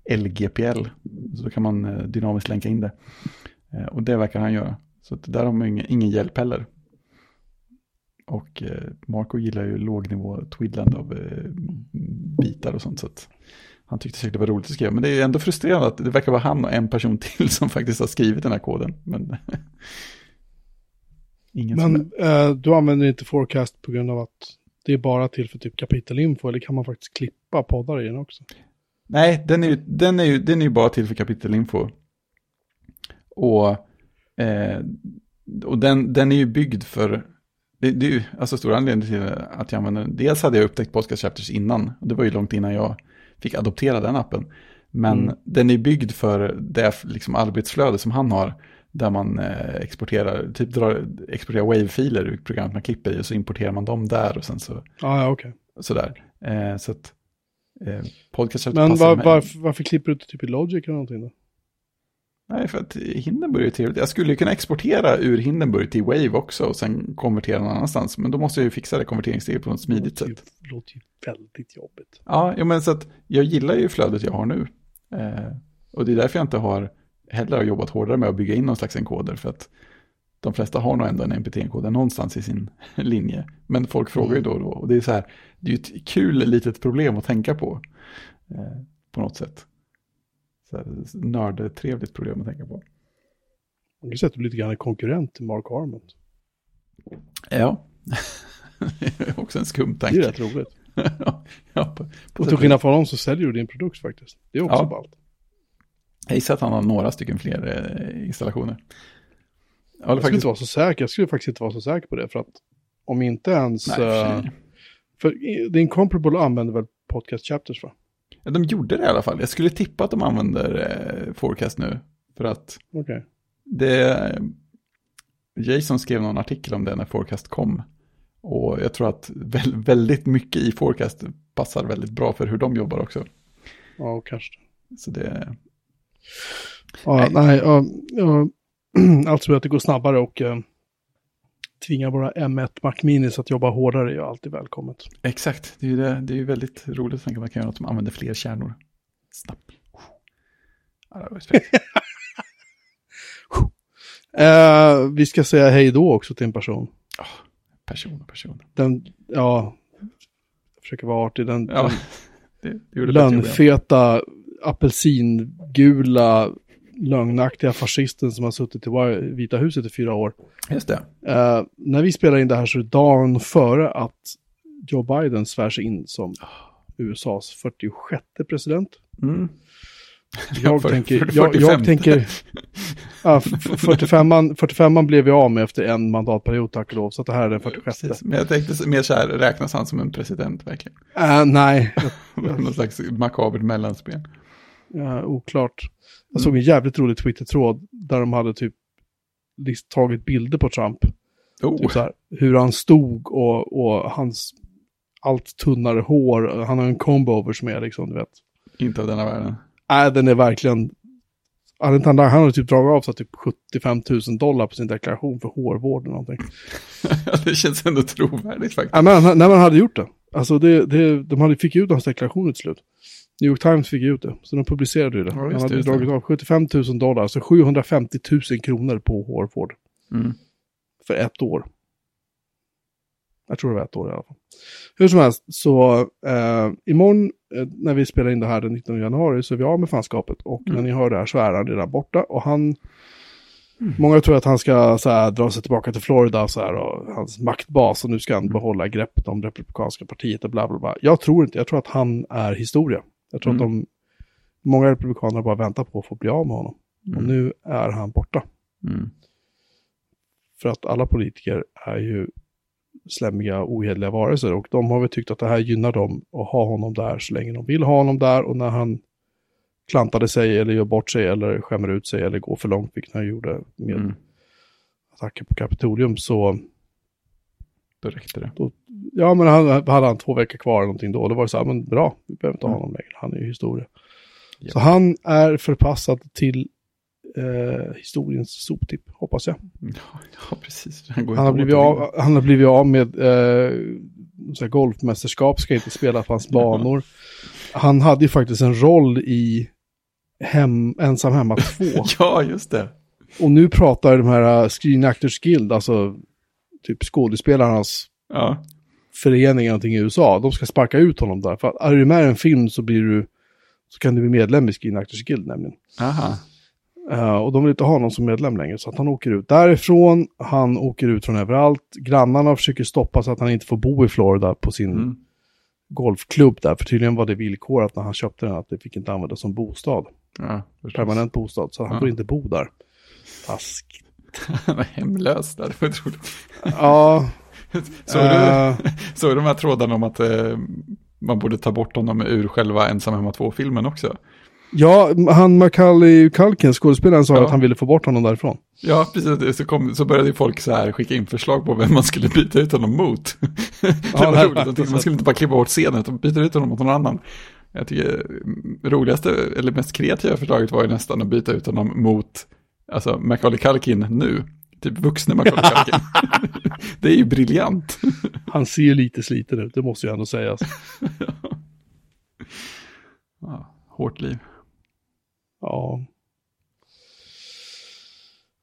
LGPL. Så då kan man eh, dynamiskt länka in det. Eh, och det verkar han göra. Så där har man ingen, ingen hjälp heller. Och eh, Marco gillar ju lågnivå twiddlande av eh, bitar och sånt. Så att han tyckte säkert det var roligt att skriva. Men det är ändå frustrerande att det verkar vara han och en person till som faktiskt har skrivit den här koden. Men, Men eh, du använder inte Forecast på grund av att det är bara till för typ kapitelinfo eller kan man faktiskt klippa poddar i den också? Nej, den är ju, den är ju, den är ju bara till för kapitelinfo. Och, eh, och den, den är ju byggd för, det, det är ju alltså stora anledningen till att jag använder den. Dels hade jag upptäckt podcast chapters innan, och det var ju långt innan jag fick adoptera den appen. Men Mm. den är byggd för det liksom arbetsflöde som han har, där man eh, exporterar, typ drar, exporterar wave-filer ur programmet man klipper i, och så importerar man dem där och sen så, Ah, ja, okej. sådär. Eh, så att eh, podcast chapters Men var, varför, varför klipper du inte typ i Logic eller någonting då? Nej, för att Hindenburg är trevligt. Jag skulle ju kunna exportera ur Hindenburg till Wave också och sen konvertera någon annanstans. Men då måste jag ju fixa det konverteringssteget på något smidigt sätt. låter ju väldigt jobbigt. Ja, jo, men så att jag gillar ju flödet jag har nu. Eh, och det är därför jag inte har heller har jobbat hårdare med att bygga in någon slags enkoder. För att de flesta har nog ändå en NPT-enkoder någonstans i sin linje. Men folk frågar ju då och då. Och det är så här, det är ju ett kul litet problem att tänka på. Eh, på något sätt. Nördtrevligt problem att tänka på. Man kan säga att du lite grann en konkurrent till Mark Arment. Ja, det är också en skum Det är tanke. rätt roligt. ja, på, på Och till och skillnad från honom så säljer du din produkt faktiskt. Det är också Ja. ballt. Jag gissar att han har några stycken fler eh, installationer. Jag Jag skulle faktiskt... inte vara så säker. Jag skulle faktiskt inte vara så säker på det. För att om inte ens... Nej, för eh, för i- din Comparable använder väl podcast chapters va? Ja, de gjorde det i alla fall. Jag skulle tippa att de använder eh, Forecast nu. För att Okej. det... Jason skrev någon artikel om det när Forecast kom. Och jag tror att väl, väldigt mycket i Forecast passar väldigt bra för hur de jobbar också. Ja, kanske. Så det... Ja, Nej. nej, ja, ja, allt som gör att det går snabbare och tvingar våra M1 Mac Minis att jobba hårdare är ju alltid välkommet. Exakt, det är ju, det, det är ju väldigt roligt att tänka att man kan göra något som använder fler kärnor. Snabbt. Eh, vi ska säga hej då också till en person. person och person. Den, ja, jag försöker vara artig, den, Ja, den det, det lönnfeta, apelsingula, lögnaktiga fascisten som har suttit i Vita huset i fyra år. Just det. Eh, när vi spelar in det här så är det dagen före att Joe Biden svär sig in som USAs 46 president. Mm. Jag För- tänker, för- jag, 45. jag tänker, ja, f- 45 45 blev vi av med efter en mandatperiod tack och lov, så det här är den 46. Precis. Men jag tänkte mer så här, räknas han som en president verkligen? Uh, nej, Någon slags makabert mellanspel. Uh, oklart. Jag såg en jävligt rolig Twitter-tråd där de hade typ tagit bilder på Trump. Oh, Typ så här, hur han stod och, och hans allt tunnare hår. Han har en comb-over som är liksom, du vet. inte av denna världen. Nej, den är verkligen... Han, har typ dragit av sig typ 75 000 dollar på sin deklaration för hårvård eller någonting. det känns ändå trovärdigt faktiskt. Ja, men när man hade gjort det. Alltså det, det, de hade, fick ut hans deklaration till slut. New York Times fick ut det, så de publicerade ju det. Ja, han hade det, just det. dragit av 75 000 dollar, alltså 750 000 kronor på hårvård Mm. för ett år. Jag tror det var ett år i alla fall. Hur som helst, så eh, imorgon eh, när vi spelar in det här den 19 januari så är vi av med fanskapet. Och Mm. när ni hör det här så är han redan borta. Och han, många tror att han ska så här, dra sig tillbaka till Florida så här, och hans maktbas. Och nu ska han behålla greppet om republikanska partiet och bla bla bla. Jag tror inte, jag tror att han är historia. Jag tror Mm. att de, många republikaner bara väntar på att få bli av med honom. Och Mm. nu är han borta. Mm. För att alla politiker är ju slämmiga, ohederliga varelser. Och de har väl tyckt att det här gynnar dem att ha honom där så länge de vill ha honom där. Och när han klantade sig eller gör bort sig eller skämmer ut sig eller går för långt, vilket han gjorde med Mm. attacken på Kapitolium, så Då räckte det. ja, men han hade han två veckor kvar eller någonting då. Då var det så här, men bra, vi behöver inte ha Mm. honom längre, han är ju historia. Ja. Så han är förpassad till eh, historiens soptipp, hoppas jag. Ja, ja precis. Han, Han har, blivit av, han har blivit av med eh, så golfmästerskap, ska inte spela på hans banor. Han hade ju faktiskt en roll i hem, Ensam hemma 2. Ja, just det. Och nu pratar de här uh, Screen Actors Guild, alltså typ skådespelarnas Ja, förening eller någonting i USA, de ska sparka ut honom där. För är du med i en film så blir du så kan du bli medlem i Screen Actors Guild nämligen. Aha. Eh, och de vill inte ha någon som medlem längre, så att han åker ut därifrån, han åker ut från överallt, grannarna försöker stoppa så att han inte får bo i Florida på sin Mm. golfklubb där, för tydligen var det villkorat när han köpte den att det fick inte användas som bostad, Ja, permanent bostad, så han Ja. får inte bo där. Taskigt. Han var hemlös där, det var otroligt. Ja, Såg du, eh, såg du de här trådarna om att eh, man borde ta bort honom ur själva Ensam hemma 2-filmen också? ja, han Macaulay Culkin, skådespelaren, sa Ja. att han ville få bort honom därifrån. Ja, precis. Så, kom, så började folk så här skicka in förslag på vem man skulle byta ut honom mot. det Ja, var det- roligt. Tyckte man skulle inte bara klippa bort scenen, utan byta ut honom mot någon annan. Jag tycker mm, roligaste, eller mest kreativa förslaget var ju nästan att byta ut honom mot, alltså Macaulay Culkin nu. Typ vuxna Macaulay Culkin. det är ju briljant. Han ser ju lite sliten ut, det måste ju ändå sägas. Ja, hårt liv. Ja.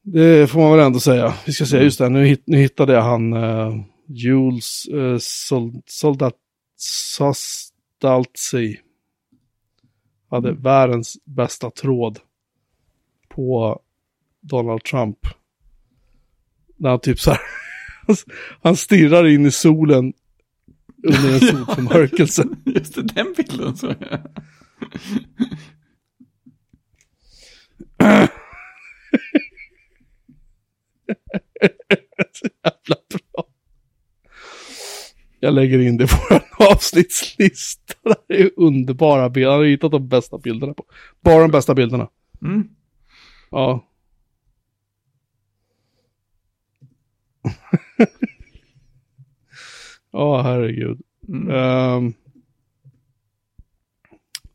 Det får man väl ändå säga. Vi ska säga just det, nu, nu hittade jag han uh, Jules uh, Sol, Soldat Sostaltsi. Hade världens bästa tråd på Donald Trump. När han typ så här, han stirrar in i solen under en solförmörkelse. Just det, den bilden så jag. Så jävla bra. Jag lägger in det på en avsnittslista. Det är underbara bilder. Han har hittat de bästa bilderna. på. Bara de bästa bilderna. Mm. Ja. Ja, herregud. Mm. Ehm.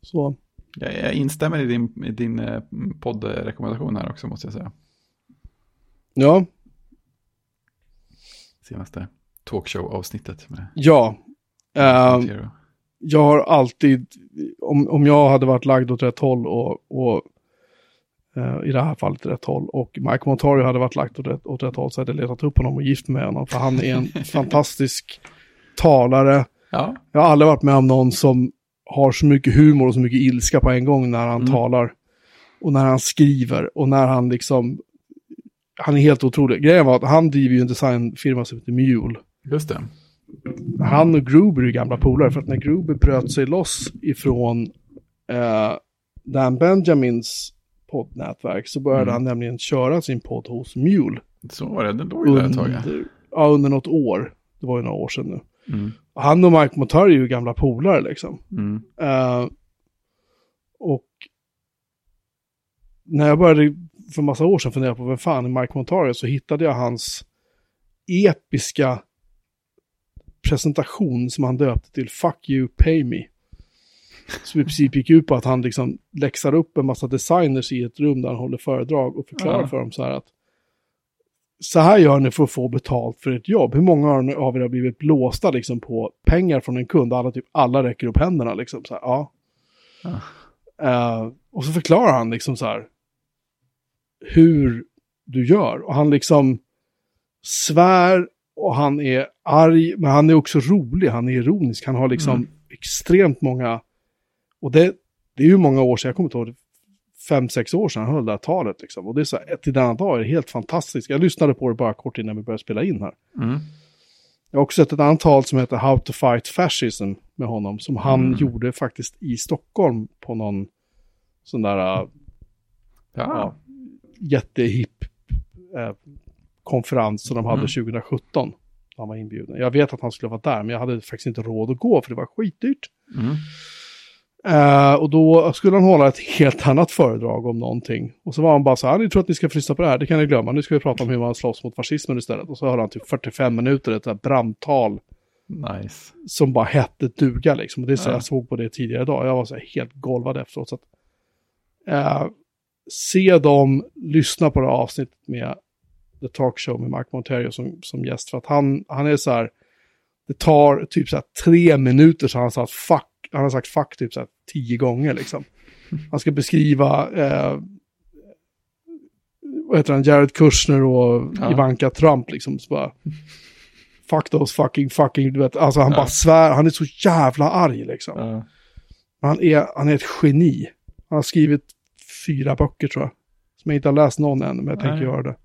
så. Jag, jag instämmer i din, i din eh, poddrekommendation här också måste jag säga. Ja, Senaste talkshow-avsnittet med ja. Montero. jag har alltid, om, om jag hade varit lagd åt rätt håll och, och i det här fallet rätt håll och Mike Montario hade varit lagd åt rätt, åt rätt håll så hade jag letat upp honom och gift med honom för han är en fantastisk talare. Ja, Jag har aldrig varit med om någon som har så mycket humor och så mycket ilska på en gång när han Mm. talar och när han skriver och när han liksom han är helt otrolig. Grejen var att han driver ju en designfirma som heter Mule. just det. Han och Gruber är gamla polare för att när Gruber bröt sig loss ifrån eh, Dan Benjamins poddnätverk så började Mm. han nämligen köra sin podd hos Mule. Så var det, den låg ju där ett tag. ja. Under, något år. Det var ju några år sedan nu. Mm. Han och Mike Montario är ju gamla polare liksom. Mm. Eh, och när jag började för massa år sedan fundera på vem fan är Mike Montario så hittade jag hans episka presentation som han döpte till Fuck you, pay me. Som i princip gick ut på att han liksom läxar upp en massa designers i ett rum där han håller föredrag och förklarar Ja. för dem så här att så här gör ni för att få betalt för ett jobb. Hur många av er- har blivit blåsta liksom på pengar från en kund? Alla, typ, alla räcker upp händerna liksom. Så här, ja. Ja. Eh, och så förklarar han liksom så här hur du gör. Och han liksom svär och han är arg, men han är också rolig, han är ironisk. Han har liksom Mm. extremt många, och det, det är ju många år sedan, jag kommer inte ihåg, fem, sex år sedan han höll det här talet liksom. Och det är så här, till denna dag är det helt fantastiskt. Jag lyssnade på det bara kort innan vi började spela in här. Mm. Jag har också sett ett annat tal som heter How to fight fascism med honom, som han Mm. gjorde faktiskt i Stockholm på någon sån där äh, Ja. jättehipp eh, konferens som de hade Mm. 2017. Han var inbjuden. Jag vet att han skulle vara där, men jag hade faktiskt inte råd att gå för det var skitdyrt. Mm. Eh, och då skulle han hålla ett helt annat föredrag om någonting. Och så var han bara så här, ni tror att ni ska frysa på det här, det kan ni glömma. Nu ska vi prata om hur man slåss mot fascismen istället. Och så höll han typ 45 minuter ett här brandtal Nice. som bara hette duga liksom. Och det är så Ja. jag såg på det tidigare idag. Jag var så här helt golvad efteråt. Så att, eh, se dem, lyssna på det här avsnittet med The Talk Show med Mark Monterio som, som gäst. För att han, han är så här, det tar typ så här tre minuter så han har sagt fuck, han har sagt fuck typ så här tio gånger liksom. Han ska beskriva, eh, vad heter han, Jared Kushner och Ja. Ivanka Trump liksom. Så bara, fuck those fucking fucking, du vet, alltså han Ja. bara svär, han är så jävla arg liksom. Ja. Han är, han är ett geni. Han har skrivit fyra böcker tror jag. Som jag inte har läst någon än, men jag tänker Nej. göra det.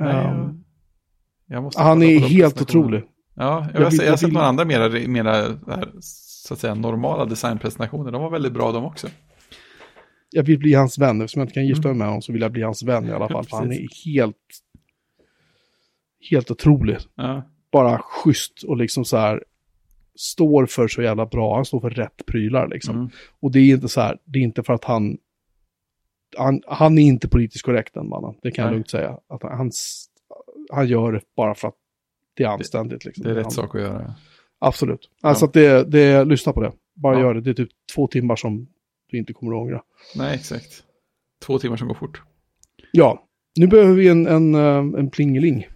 Nej, Ehm, jag- han är helt otrolig. Ja, jag, Jag vill- sett- jag har jag sett några andra mera, mera där, så att säga, normala designpresentationer. De var väldigt bra de också. Jag vill bli hans vän, eftersom jag inte kan gifta mig Mm. med honom så vill jag bli hans vän i alla fall. för han är helt, helt otrolig. Ja, Bara schysst och liksom så här står för så jävla bra. Han står för rätt prylar liksom. mm. Och det är inte så här, det är inte för att han, han, han är inte politiskt korrekt den mannen. Det kan jag Nej. lugnt säga. Att han, han gör det bara för att det är anständigt. Liksom. Det är rätt sak att göra. Absolut. Alltså att det, det, lyssna på det. Bara Ja. gör det. Det är typ två timmar som du inte kommer att ångra. Nej, exakt. Två timmar som går fort. Ja, nu behöver vi en, en, eh, en plingeling.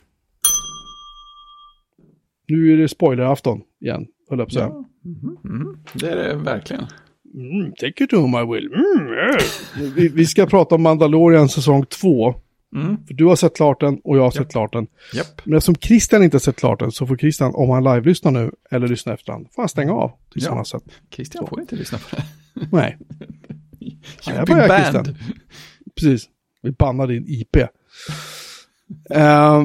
Nu är det spoilerafton igen, höll jag på att säga. Ja. Mhm, mhm. Det är det verkligen. Mm, take it home I will. Mm, yeah. vi, vi ska prata om Mandalorian säsong två. Mm. För du har sett klart den och jag har Ja. sett klart den. Japp. Men eftersom Christian inte har sett klart den så får Christian, om han live-lyssnar nu eller lyssnar efterhand, får han stänga av tills Ja. han har sett. Christian får inte lyssna på det. Nej, jag börjar, banned. Christian. precis. Vi bannar din IP. Eh,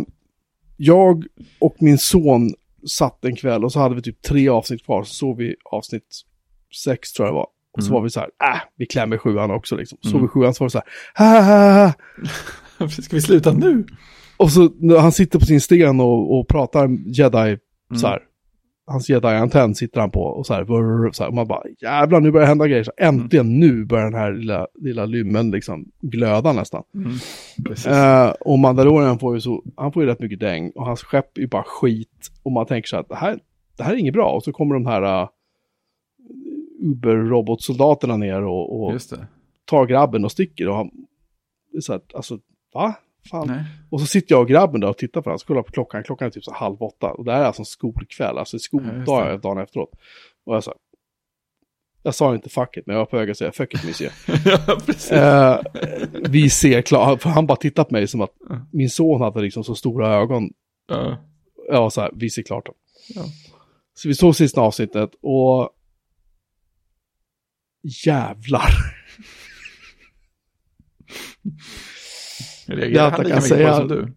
jag och min son satt en kväll och så hade vi typ tre avsnitt kvar. Så såg vi avsnitt sex tror jag det var. Och så Mm. var vi så här, äh, vi klämmer sjuan också liksom. Så såg Mm. vi sjuan så var det så här, "Ha, ha, ha." Ska vi sluta nu? Och så han sitter på sin sten och, och pratar jedi så här. Hans jedi-antenn sitter han på och så här, vrr, så här. Och man bara, jävlar nu börjar det hända grejer. Så äntligen nu börjar den här lilla, lilla lymmen liksom glöda nästan. Mm. Eh, och Mandalorian får ju så, han får ju rätt mycket däng och hans skepp är ju bara skit. Och man tänker så här, det här, det här är inget bra. Och så kommer de här uh, Uber-robotsoldaterna ner och, och tar grabben och sticker. Och han, så här, alltså, va? Fan. Nej. Och så sitter jag och grabben där och tittar på den, så kollar på klockan, klockan är typ så halv åtta. Och det här är alltså en skolkväll, alltså Ja, skoldag det. dagen efteråt. Och jag sa, jag sa inte fuck it, men jag var på väg att säga fuck it monsieur. ja, precis. eh, vi ser klart, för han bara tittat på mig som att Ja. min son hade liksom så stora ögon. Ja. Jag var så här, vi ser klart. Ja. Så vi såg sista avsnittet och jävlar. Reagerar han lika mycket på säga- det som du?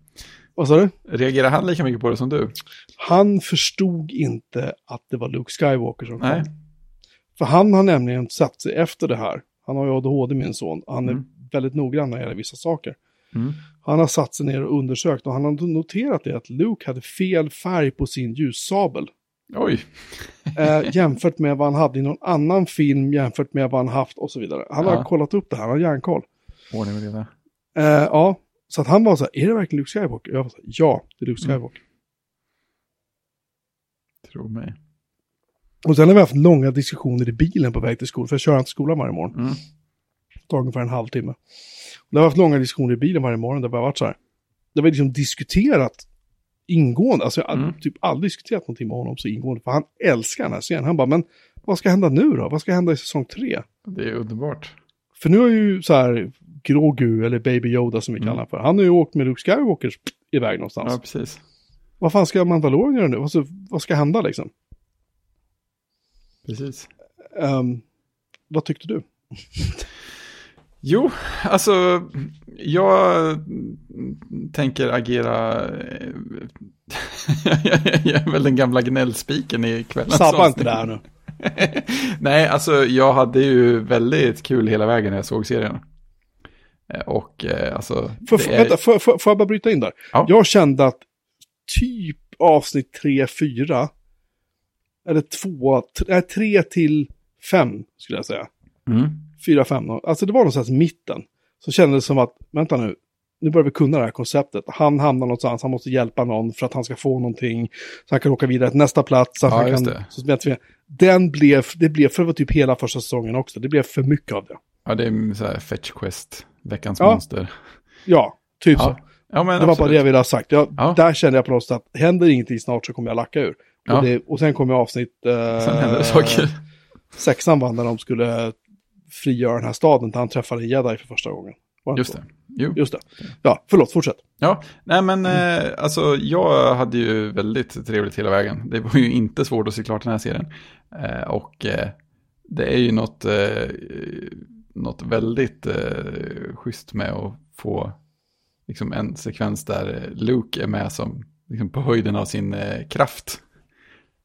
Vad sa du? Reagerar han lika mycket på det som du? Han förstod inte att det var Luke Skywalker som kom. Nej. För han har nämligen satt sig efter det här. Han har ju ADHD min son. Han är Mm. väldigt noggrann när det gäller vissa saker. Mm. Han har satt sig ner och undersökt och han har noterat det att Luke hade fel färg på sin ljussabel. Oj. Eh, jämfört med vad han hade i någon annan film, jämfört med vad han haft och så vidare. Han har Ja. kollat upp det här, han har järnkoll. Ordning och reda. Eh, ja, så att han var så här, är det verkligen Luke Skywalker? Jag var så här, ja, det är Luke Mm. Skywalker. Tro mig. Och sen har vi haft långa diskussioner i bilen på väg till skolan, för jag kör han till skolan varje morgon. Mm. Det tar ungefär en halvtimme. Och det har haft långa diskussioner i bilen varje morgon där vi har varit så här. Där vi liksom diskuterat ingående, alltså jag har Mm. typ aldrig diskuterat någonting med honom så ingående, för han älskar den här serien. Han bara, men vad ska hända nu då? Vad ska hända i säsong tre? Det är underbart. För nu har ju så här Grogu, eller Baby Yoda som vi Mm. kallar honom för, han har ju åkt med Luke Skywalker iväg någonstans. Ja, precis. Vad fan ska Mandalorian göra nu? Alltså, vad ska hända liksom? Precis. Ehm, vad tyckte du? Jo, alltså jag tänker agera... eh, jag är väl den gamla gnällspiken i kvällens Sabba inte det här nu. Nej, alltså jag hade ju väldigt kul hela vägen när jag såg serien. Eh, Och eh, alltså... För, är- Vänta, får, får, får jag bara bryta in där? Ja. Jag kände att typ avsnitt 3-4, eller 2, 3 till 5 skulle jag säga. Mm. 4-5, alltså det var någonstans mitten. Så kändes det som att, vänta nu, nu börjar vi kunna det här konceptet. Han hamnar någonstans, han måste hjälpa någon för att han ska få någonting. Så han kan åka vidare till nästa plats. Så Ja, han kan, det. Så den blev, det blev för det var typ hela första säsongen också. Det blev för mycket av det. Ja, det är så här fetch quest, veckans Ja. monster. Ja, typ så. Ja, ja men Det var bara absolut. det jag ville ha sagt. Jag, Ja. Där kände jag på något sätt att händer ingenting snart så kommer jag lacka ur. Ja. Och, det, och sen kom jag avsnitt... Eh, Sen händer det saker. Sexan var när de skulle frigöra den här staden där han träffade en jedi för första gången. Just så? det. Jo. Just det. Ja, förlåt, fortsätt. Ja, nej men eh, alltså jag hade ju väldigt trevligt hela vägen. Det var ju inte svårt att se klart den här serien. Eh, och eh, det är ju något, eh, något väldigt eh, schysst med att få liksom en sekvens där Luke är med som liksom på höjden av sin eh, kraft.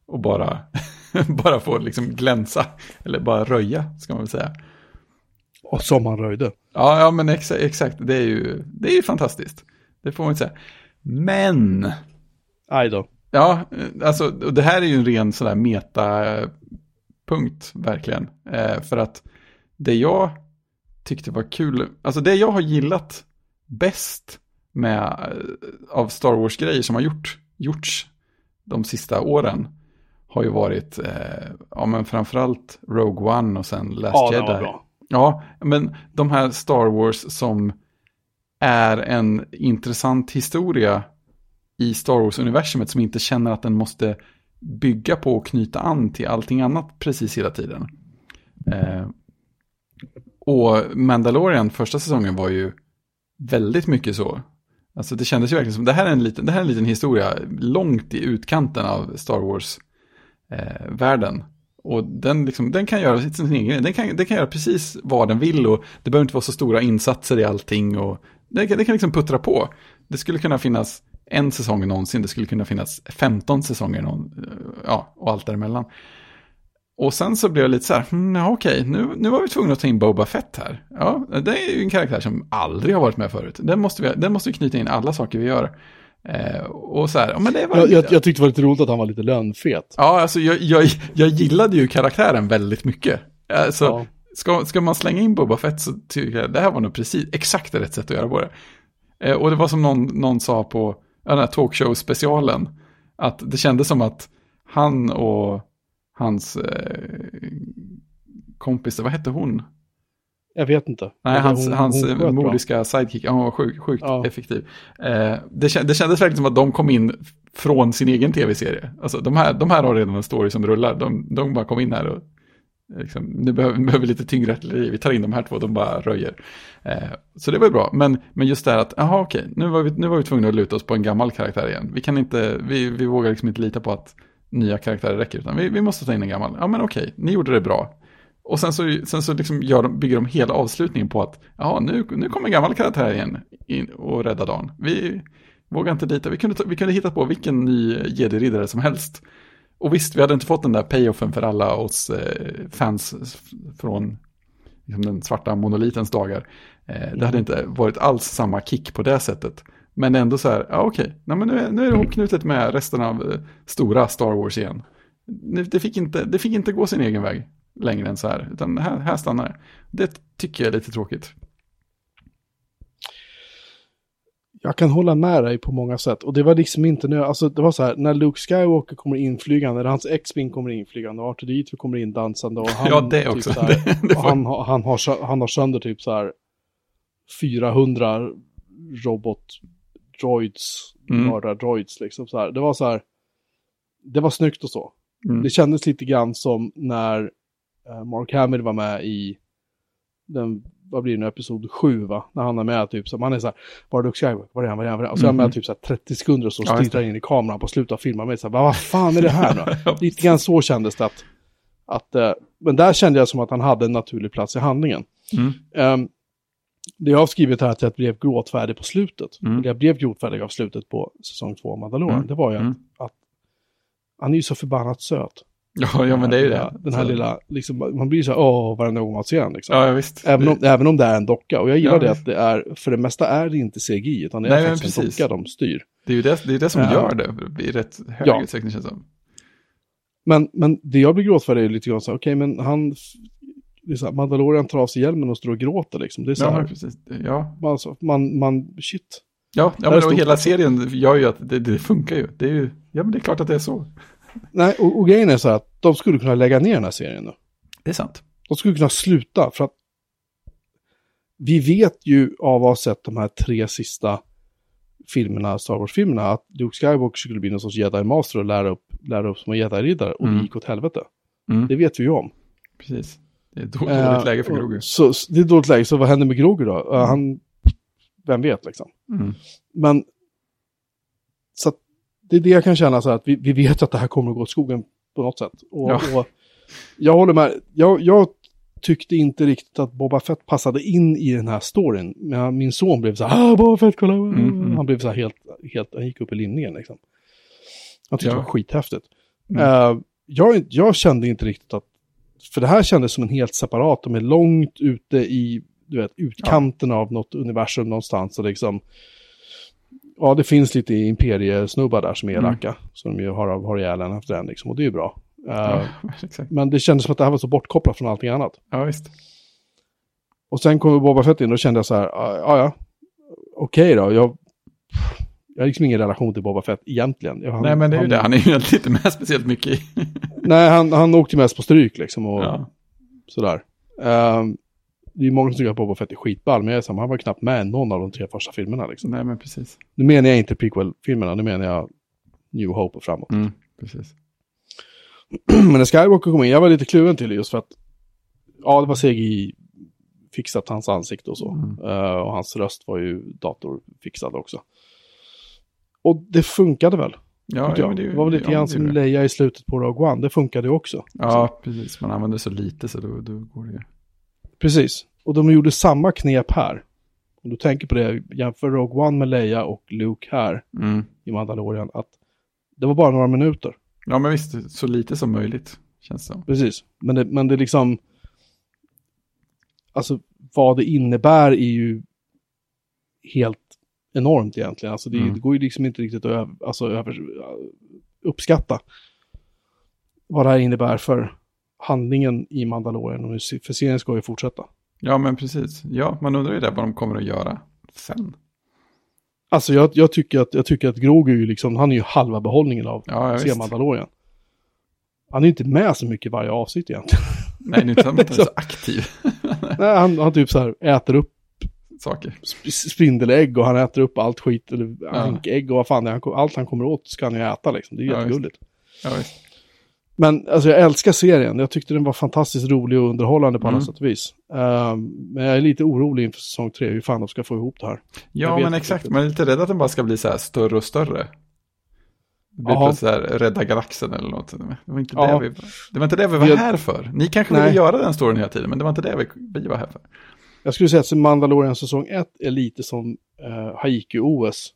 Och bara, bara få liksom glänsa, eller bara röja ska man väl säga. Och som han röjde. Ja, ja men exa exakt, det är ju det är ju fantastiskt. Det får man inte säga. Men, Aj då. ja, alltså och det här är ju en ren sådär meta-punkt, verkligen. Eh, för att det jag tyckte var kul, alltså det jag har gillat bäst med, eh, av Star Wars-grejer som har gjort, gjorts de sista åren har ju varit, eh, ja men framförallt Rogue One och sen Last Ja, Jedi. var bra. Ja, men de här Star Wars som är en intressant historia i Star Wars-universumet som inte känner att den måste bygga på och knyta an till allting annat precis hela tiden. Eh, och Mandalorian första säsongen var ju väldigt mycket så. Alltså det kändes ju verkligen som, det här är en liten, det här är en liten historia långt i utkanten av Star Wars-världen. Eh, och den, liksom, den kan göra sin egen, den kan, den kan göra precis vad den vill och det behöver inte vara så stora insatser i allting och det kan, det kan liksom puttra på. Det skulle kunna finnas en säsong någonsin, det skulle kunna finnas 15 säsonger någon, ja, och allt däremellan. Och sen så blev jag lite så här, hmm, ja, okej, nu, nu var vi tvungna att ta in Boba Fett här. Ja, det är ju en karaktär som aldrig har varit med förut. Den måste vi, den måste vi knyta in alla saker vi gör. Eh, och så här, men det var... Jag, jag, jag tyckte det var lite roligt att han var lite lönfet. Ja, alltså jag, jag, jag gillade ju karaktären väldigt mycket. Alltså, Ja. ska, ska man slänga in Boba Fett så tycker jag det här var nog precis exakt rätt sätt att göra på det. Eh, och det var som någon, någon sa på den här talkshow-specialen, att det kändes som att han och hans eh, kompis, vad hette hon? Jag vet inte. Nej, hans, hon- hans hon sköt bra. modiska sidekick, hon var sjukt, sjukt Ja. effektiv. Eh, det, det kändes verkligen som att de kom in från sin egen tv-serie. Alltså de här, de här har redan en story som rullar, de, de bara kom in här och liksom, nu behöver, behöver vi lite tyngre artilleri, vi tar in de här två, de bara röjer. Eh, så det var ju bra, men, men just det här att, jaha okej, nu, var vi, nu var vi tvungna att luta oss på en gammal karaktär igen. Vi kan inte, vi, vi vågar liksom inte lita på att nya karaktärer räcker, utan vi, vi måste ta in en gammal. Ja men okej, ni gjorde det bra. Och sen så, sen så liksom gör de, bygger de hela avslutningen på att ja, nu, nu kommer en gammal karaktär igen in och rädda dagen. Vi vågar inte lita, vi kunde, ta, vi kunde hitta på vilken ny jedi-riddare som helst. Och visst, vi hade inte fått den där payoffen för alla oss eh, fans från liksom, den svarta monolitens dagar. Eh, det hade inte varit alls samma kick på det sättet. Men ändå så här, ja okej, Nej, men nu, är, nu är det ihopknutet med resten av eh, stora Star Wars igen. Det fick, inte, det fick inte gå sin egen väg längre än så här, utan här, här stannar det. Det tycker jag är lite tråkigt. Jag kan hålla med dig på många sätt. Och det var liksom inte nu, alltså det var så här, när Luke Skywalker kommer inflygande, när hans X-Wing kommer inflygande, och R2D2 kommer in dansande och han... Ja, det typ också. så här- Det- det och var- han, har- han, har, sö- han har sönder typ så här 400 robot droids, Mm. mördar-droids liksom så här. Det var så här, det var snyggt och så. Mm. Det kändes lite grann som när eh, Mark Hamill var med i den, vad blir det nu, episod 7 va? När han är med typ, så man är så här, var är Luke Skywalker, var är han, var är han, var är han? Och så är han med typ så här 30 sekunder och så Ja, stirrar in i kameran på slutet av filmen med så här, vad fan är det här? Ja, Lite grann så kändes det att, att eh, men där kände jag som att han hade en naturlig plats i handlingen. Mm. Ehm, det jag har skrivit här är att jag blev gråtfärdig på slutet. Mm. Eller Jag blev gråtfärdig av slutet på säsong två av Mandalorian. Mm. Det var ju att, Mm. att han är ju så förbannat söt. Ja, ja, men det är ju det. Den här Så- lilla, liksom, man blir så här, åh, varenda gång man ser den liksom. Ja, ja, visst. Även om, även om det är en docka. Och jag gillar Ja, det att det är, för det mesta är det inte CGI, utan det är Nej, faktiskt en docka de styr. Det är ju det, det, är det som gör det i rätt hög Ja. utsträckning känns det som. Men, men det jag blir gråtfärdig är lite grann så här, okej, men han, det är så här, Mandalorian tar av sig hjälmen och står och gråter liksom. Det är så Ja, här, men precis. Ja, man, alltså, man, man, shit. ja, ja men och hela serien gör ju att det, det funkar ju. Det är ju, ja men det är klart att det är så. Nej, och, och grejen är så här att de skulle kunna lägga ner den här serien nu. Det är sant. De skulle kunna sluta för att vi vet ju av att ha sett de här tre sista filmerna, Star Wars-filmerna, att Luke Skywalker skulle bli någon sorts jedi-master och lära upp, lära upp små jedi-riddare och Mm. det gick åt helvete. Mm, Det vet vi ju om. precis. Det är ett dåligt Eh, läge för Grogu. Så, så det är dåligt läge, så vad händer med Grogu då? Eh, han, vem vet liksom. Mm. Men, så att det är det jag kan känna så här att vi, vi vet att det här kommer att gå åt skogen på något sätt. Och, Ja. och Jag håller med. Jag, jag tyckte inte riktigt att Boba Fett passade in i den här storyn. Men min son blev så här, ah, Boba Fett, kolla. mm. Han blev så här helt, helt, han gick upp i limningen liksom. Jag tyckte Ja. det var skithäftigt. Mm. Eh, jag, jag kände inte riktigt att, för det här kändes som en helt separat, de är långt ute i, du vet, utkanten av något universum någonstans och liksom, ja det finns lite imperiesnubbar där som är Mm. elaka, som de ju har, har ihjäl en efter en liksom, och det är ju bra. Ja, exakt. Men det kändes som att det här var så bortkopplat från allting annat. Ja, visst. Och sen kommer Boba Fett in och då kände jag så här, ja ja, ja, okej då, jag, jag har liksom ingen relation till Boba Fett egentligen. Jag, han, Nej, men det är ju han, det. Han är ju inte med speciellt mycket i. Nej, han, han åkte mest på stryk liksom och Ja. sådär. Ehm, det är ju många som tycker att Boba Fett är skitball, men jag är samma, han var knappt med i någon av de tre första filmerna liksom. Nej, men precis. Nu menar jag inte prequel-filmerna, nu menar jag New Hope och framåt. Mm, precis. men när Skywalker kom in, jag var lite kluven till det just för att, ja det var CGI fixat hans ansikte och så. Mm. Eh, och hans röst var ju datorfixad också. Och det funkade väl? Ja, ja, det, det var väl lite ja, grann som. Leia i slutet på Rogue One, det funkade ju också. Ja, precis. Man använder så lite så då, då går det ju. Precis. Och de gjorde samma knep här. Om du tänker på det, jämför Rogue One med Leia och Luke här Mm. i Mandalorian, att det var bara några minuter. Ja, men visst, så lite som möjligt känns det. Precis. Men det, men det liksom, alltså vad det innebär är ju helt enormt egentligen. Alltså det, Mm. det går ju liksom inte riktigt att öv, alltså, över, uppskatta vad det här innebär för handlingen i Mandalorian. Och för serien ska ju fortsätta. Ja, men precis. Ja, man undrar ju där vad de kommer att göra sen. Alltså jag, jag, tycker att, jag tycker att Grogu är ju liksom, han är ju halva behållningen av Ja, ja. Mandalorian. Han är ju inte med så mycket i varje avsnitt egentligen. Nej, det är inte är så aktiv Nej, han, han typ så här äter upp saker. sp- spindelägg och han äter upp allt skit, eller ankägg och vad fan det är. Allt han kommer åt ska han ju äta liksom. Det är Ja, visst. jättegulligt. Ja. Men alltså jag älskar serien. Jag tyckte den var fantastiskt rolig och underhållande på alla Mm. sätt och vis. Ehm, men jag är lite orolig inför säsong tre, hur fan de ska få ihop det här. Ja, men exakt. Man är lite rädd att den bara ska bli så här större och större. Det blir plötsligt så här, rädda galaxen eller något. Det var inte, Ja. det, vi, det var inte det vi var Jag- här för. Ni kanske Nej. ville göra den storyn hela tiden, men det var inte det vi, vi var här för. Jag skulle säga att Mandalorian säsong 1 är lite som uh, Haiku-OS.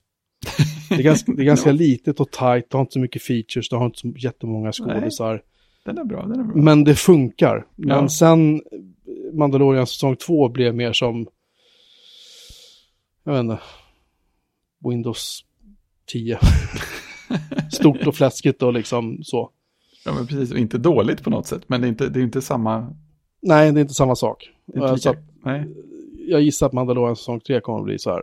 Det är ganska, det är ganska litet och tight, det har inte så mycket features, det har inte så jättemånga skådisar. Den är bra, den är bra. Men det funkar. Men Ja. sen Mandalorian säsong 2 blev mer som, jag vet inte, Windows 10. Stort och fläskigt och liksom så. Ja, men precis. Och inte dåligt på något sätt, men det är inte, det är inte samma... Nej, det är inte samma sak. Inte Eh, Så lika, att nej. jag gissar att Mandalorian säsong 3 kommer att bli så här.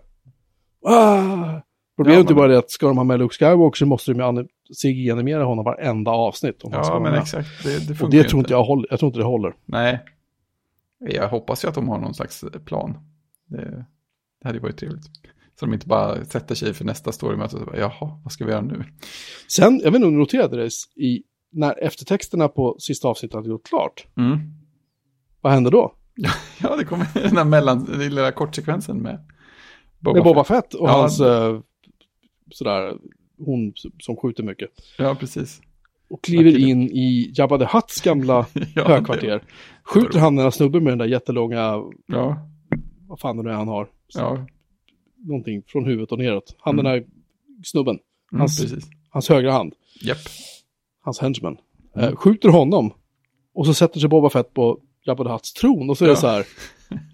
Ah! Problemet Ja, är men- bara det att ska de ha med Luke Skywalker så måste de CGI-animera honom varenda avsnitt. Om Ja, men med. exakt. Det, det Och det tror inte jag håller. Jag tror inte det håller. Nej. Jag hoppas ju att de har någon slags plan. Det, det hade ju varit trevligt. Så de inte bara sätter sig för nästa storymöte och bara, jaha, vad ska vi göra nu? Sen, jag vet inte om du noterade det, i, när eftertexterna på sista avsnittet hade gjort klart. Mm. Vad hände då? Ja, det kommer den här mellan, den lilla kortsekvensen med Boba, Med Boba Fett. Fett och Ja. hans, eh, sådär, hon som skjuter mycket. Ja, precis. Och kliver in i Jabba the Hutts gamla Ja, högkvarter. Skjuter han den här snubben med den där jättelånga, ja, vad fan det nu är han har. ja. Någonting från huvudet och neråt. Han Mm. den där snubben, Mm, Hans- precis. hans högra hand, Japp. hans henchman. Mm. Eh, skjuter honom. Och så sätter sig Boba Fett på Jabba the Hutts tron. Och så är det Ja. så här,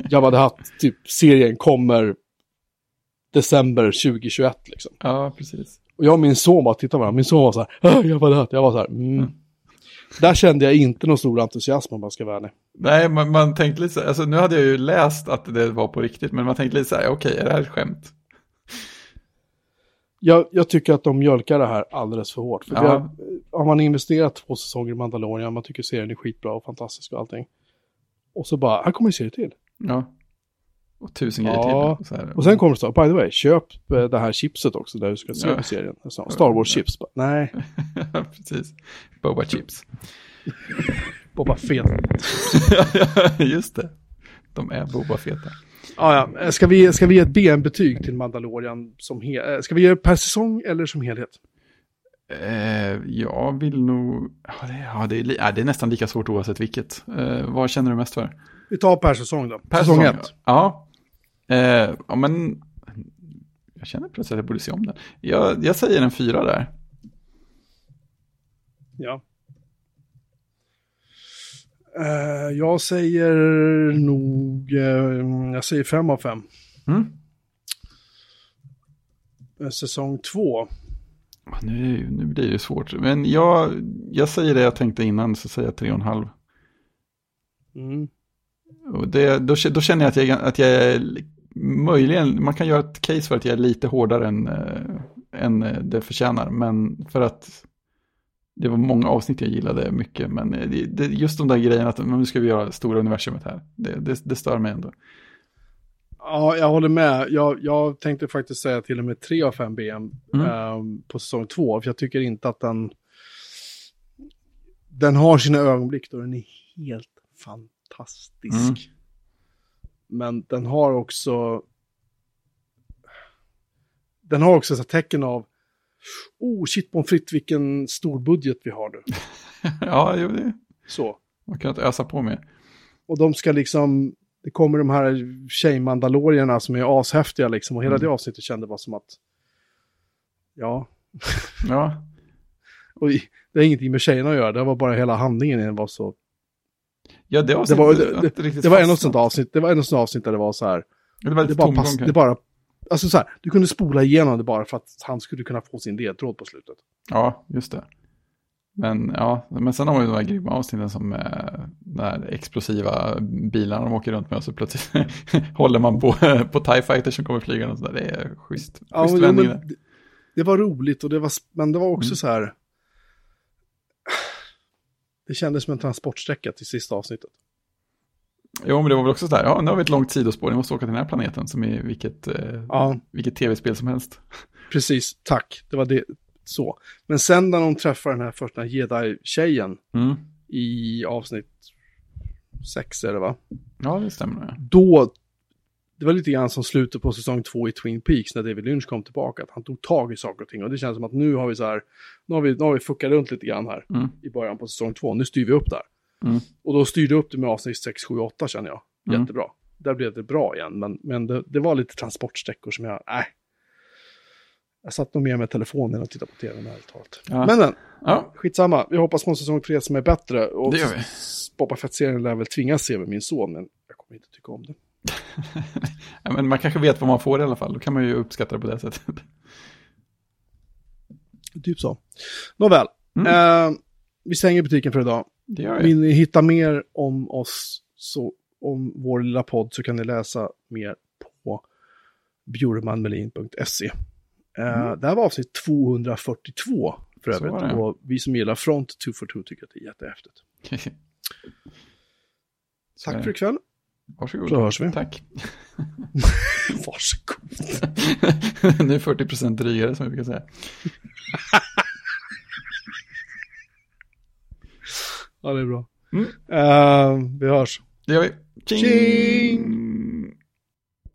Jabba the Hutt, typ serien kommer december 2021 liksom. Ja, precis. Och jag och min son bara tittade på varandra. Min son var så här, "Ah, Jabba the Hutt. Jag var så här, mm. Mm. Där kände jag inte någon stor entusiasm om man ska vara ärlig. Nej, man, man tänkte lite så här, alltså nu hade jag ju läst att det var på riktigt, men man tänkte lite så här, okej, är det här ett skämt? Jag, jag tycker att de mjölkar det här alldeles för hårt. För Ja. har, har man investerat två säsonger i Mandalorian, man tycker serien är skitbra och fantastisk och allting. Och så bara, här kommer en serie till. Ja. Och tusen grejer Ja, till. Och sen kommer det så, by the way, köp eh, det här chipset också där du ska se Ja. serien. Så, Star Wars chips. Bara, Nej, precis. Boba chips. Boba Fett. Just det. De är Boba feta. Ah, ja. ska, vi, ska vi ge ett BM-betyg till Mandalorian som eh, Ska vi det per säsong eller som helhet? Eh, jag vill nog... Ja, det, ja, det, är, det är nästan lika svårt oavsett vilket. Eh, vad känner du mest för? Vi tar per säsong då. Per säsong säsong? ett. Ja. Eh, ja, men... Jag känner plötsligt att jag borde se om den. Jag, jag säger en fyra där. Ja. Eh, jag säger nog, eh, jag säger fem av fem. Mm. Säsong två. Nu, nu blir det svårt. Men jag, jag säger det jag tänkte innan, så säger jag tre och en halv. Mm. Och det, då, då känner jag att jag, att jag är möjligen, man kan göra ett case för att jag är lite hårdare än, äh, än eh, det förtjänar. Men för att det var många avsnitt jag gillade mycket. Men eh, det, det, just de där grejerna att nu ska vi göra stora universumet här. Det, det, det stör mig ändå. Ja, jag håller med. Jag, jag tänkte faktiskt säga till och med tre av fem BM Mm. eh, på säsong två. För jag tycker inte att den... Den har sina ögonblick då den är helt fantastisk. Mm. Men den har också... Den har också ett tecken av... Oh, shit pommes frites, vilken stor budget vi har nu. ja, jo, det, Så. man kan inte ösa på med. Och de ska liksom... Det kommer de här tjejmandalorierna som är ashäftiga liksom. Och hela Mm. det avsnittet kände bara som att... Ja, Ja, Och det har ingenting med tjejerna att göra, det var bara hela handlingen den var så... ja det, Det var, avsnittet det, inte riktigt det var en fastnat. sånt avsnitt, det var en sånt avsnitt där det var så här, Det var det bara, pass, det bara, alltså så här, du kunde spola igenom det bara för att han skulle kunna få sin ledtråd på slutet. Ja, just det. Men ja, men sen har vi de här grymma avsnitten som eh, här explosiva bilarna de åker runt med och så plötsligt håller man på, på TIE Fighter som kommer flygande och så där. Det är schysst. Ja, schysst men, det, det var roligt och det var, men det var också Mm. så här... Det kändes som en transportsträcka till sista avsnittet. Jo, men det var väl också så där, ja, nu har vi ett långt sidospår, ni måste åka till den här planeten som är vilket, eh, Ja, vilket tv-spel som helst. precis, tack, det var det, så. Men sen när de träffar den här första jedi-tjejen Mm. i avsnitt sex är det va? Ja, det stämmer då, det var lite grann som slutet på säsong två i Twin Peaks när David Lynch kom tillbaka, att han tog tag i saker och ting. Och det känns som att nu har vi så här, nu har vi, nu har vi fuckat runt lite grann här Mm. i början på säsong två. Nu styr vi upp där. Mm. Och då styrde jag upp det med avsnitt 6, 7, 8 känner jag. Mm. Jättebra. Där blev det bra igen, men, men det, det var lite transportsträckor som jag, nej. Jag satt nog mer med telefonen och tittade på tv ärligt talat. Ja. Men, men, ja, skitsamma. Vi hoppas på en säsong tre som är bättre. Och Det gör vi. Boba Fett-serien lär väl tvingas se med min son, men jag kommer inte tycka om det. Ja, men man kanske vet vad man får i alla fall, då kan man ju uppskatta det på det sättet. Typ så. Nåväl. Mm. Eh, vi stänger butiken för idag. Det gör. Vill ni hitta mer om oss, så, om vår lilla podd, så kan ni läsa mer på bjurmanmelin.se. Eh, Mm. Det här var avsnitt 242 för övrigt. Och vi som gillar Front 242 tycker att det är jättehäftigt. Tack för ikväll. Varsågod. Så hörs vi. Tack. Varsågod. nu är 40% drygare som vi brukar säga. Ja, det är bra. Mm. Eh, vi hörs. Det gör vi. Tjing! Tjing!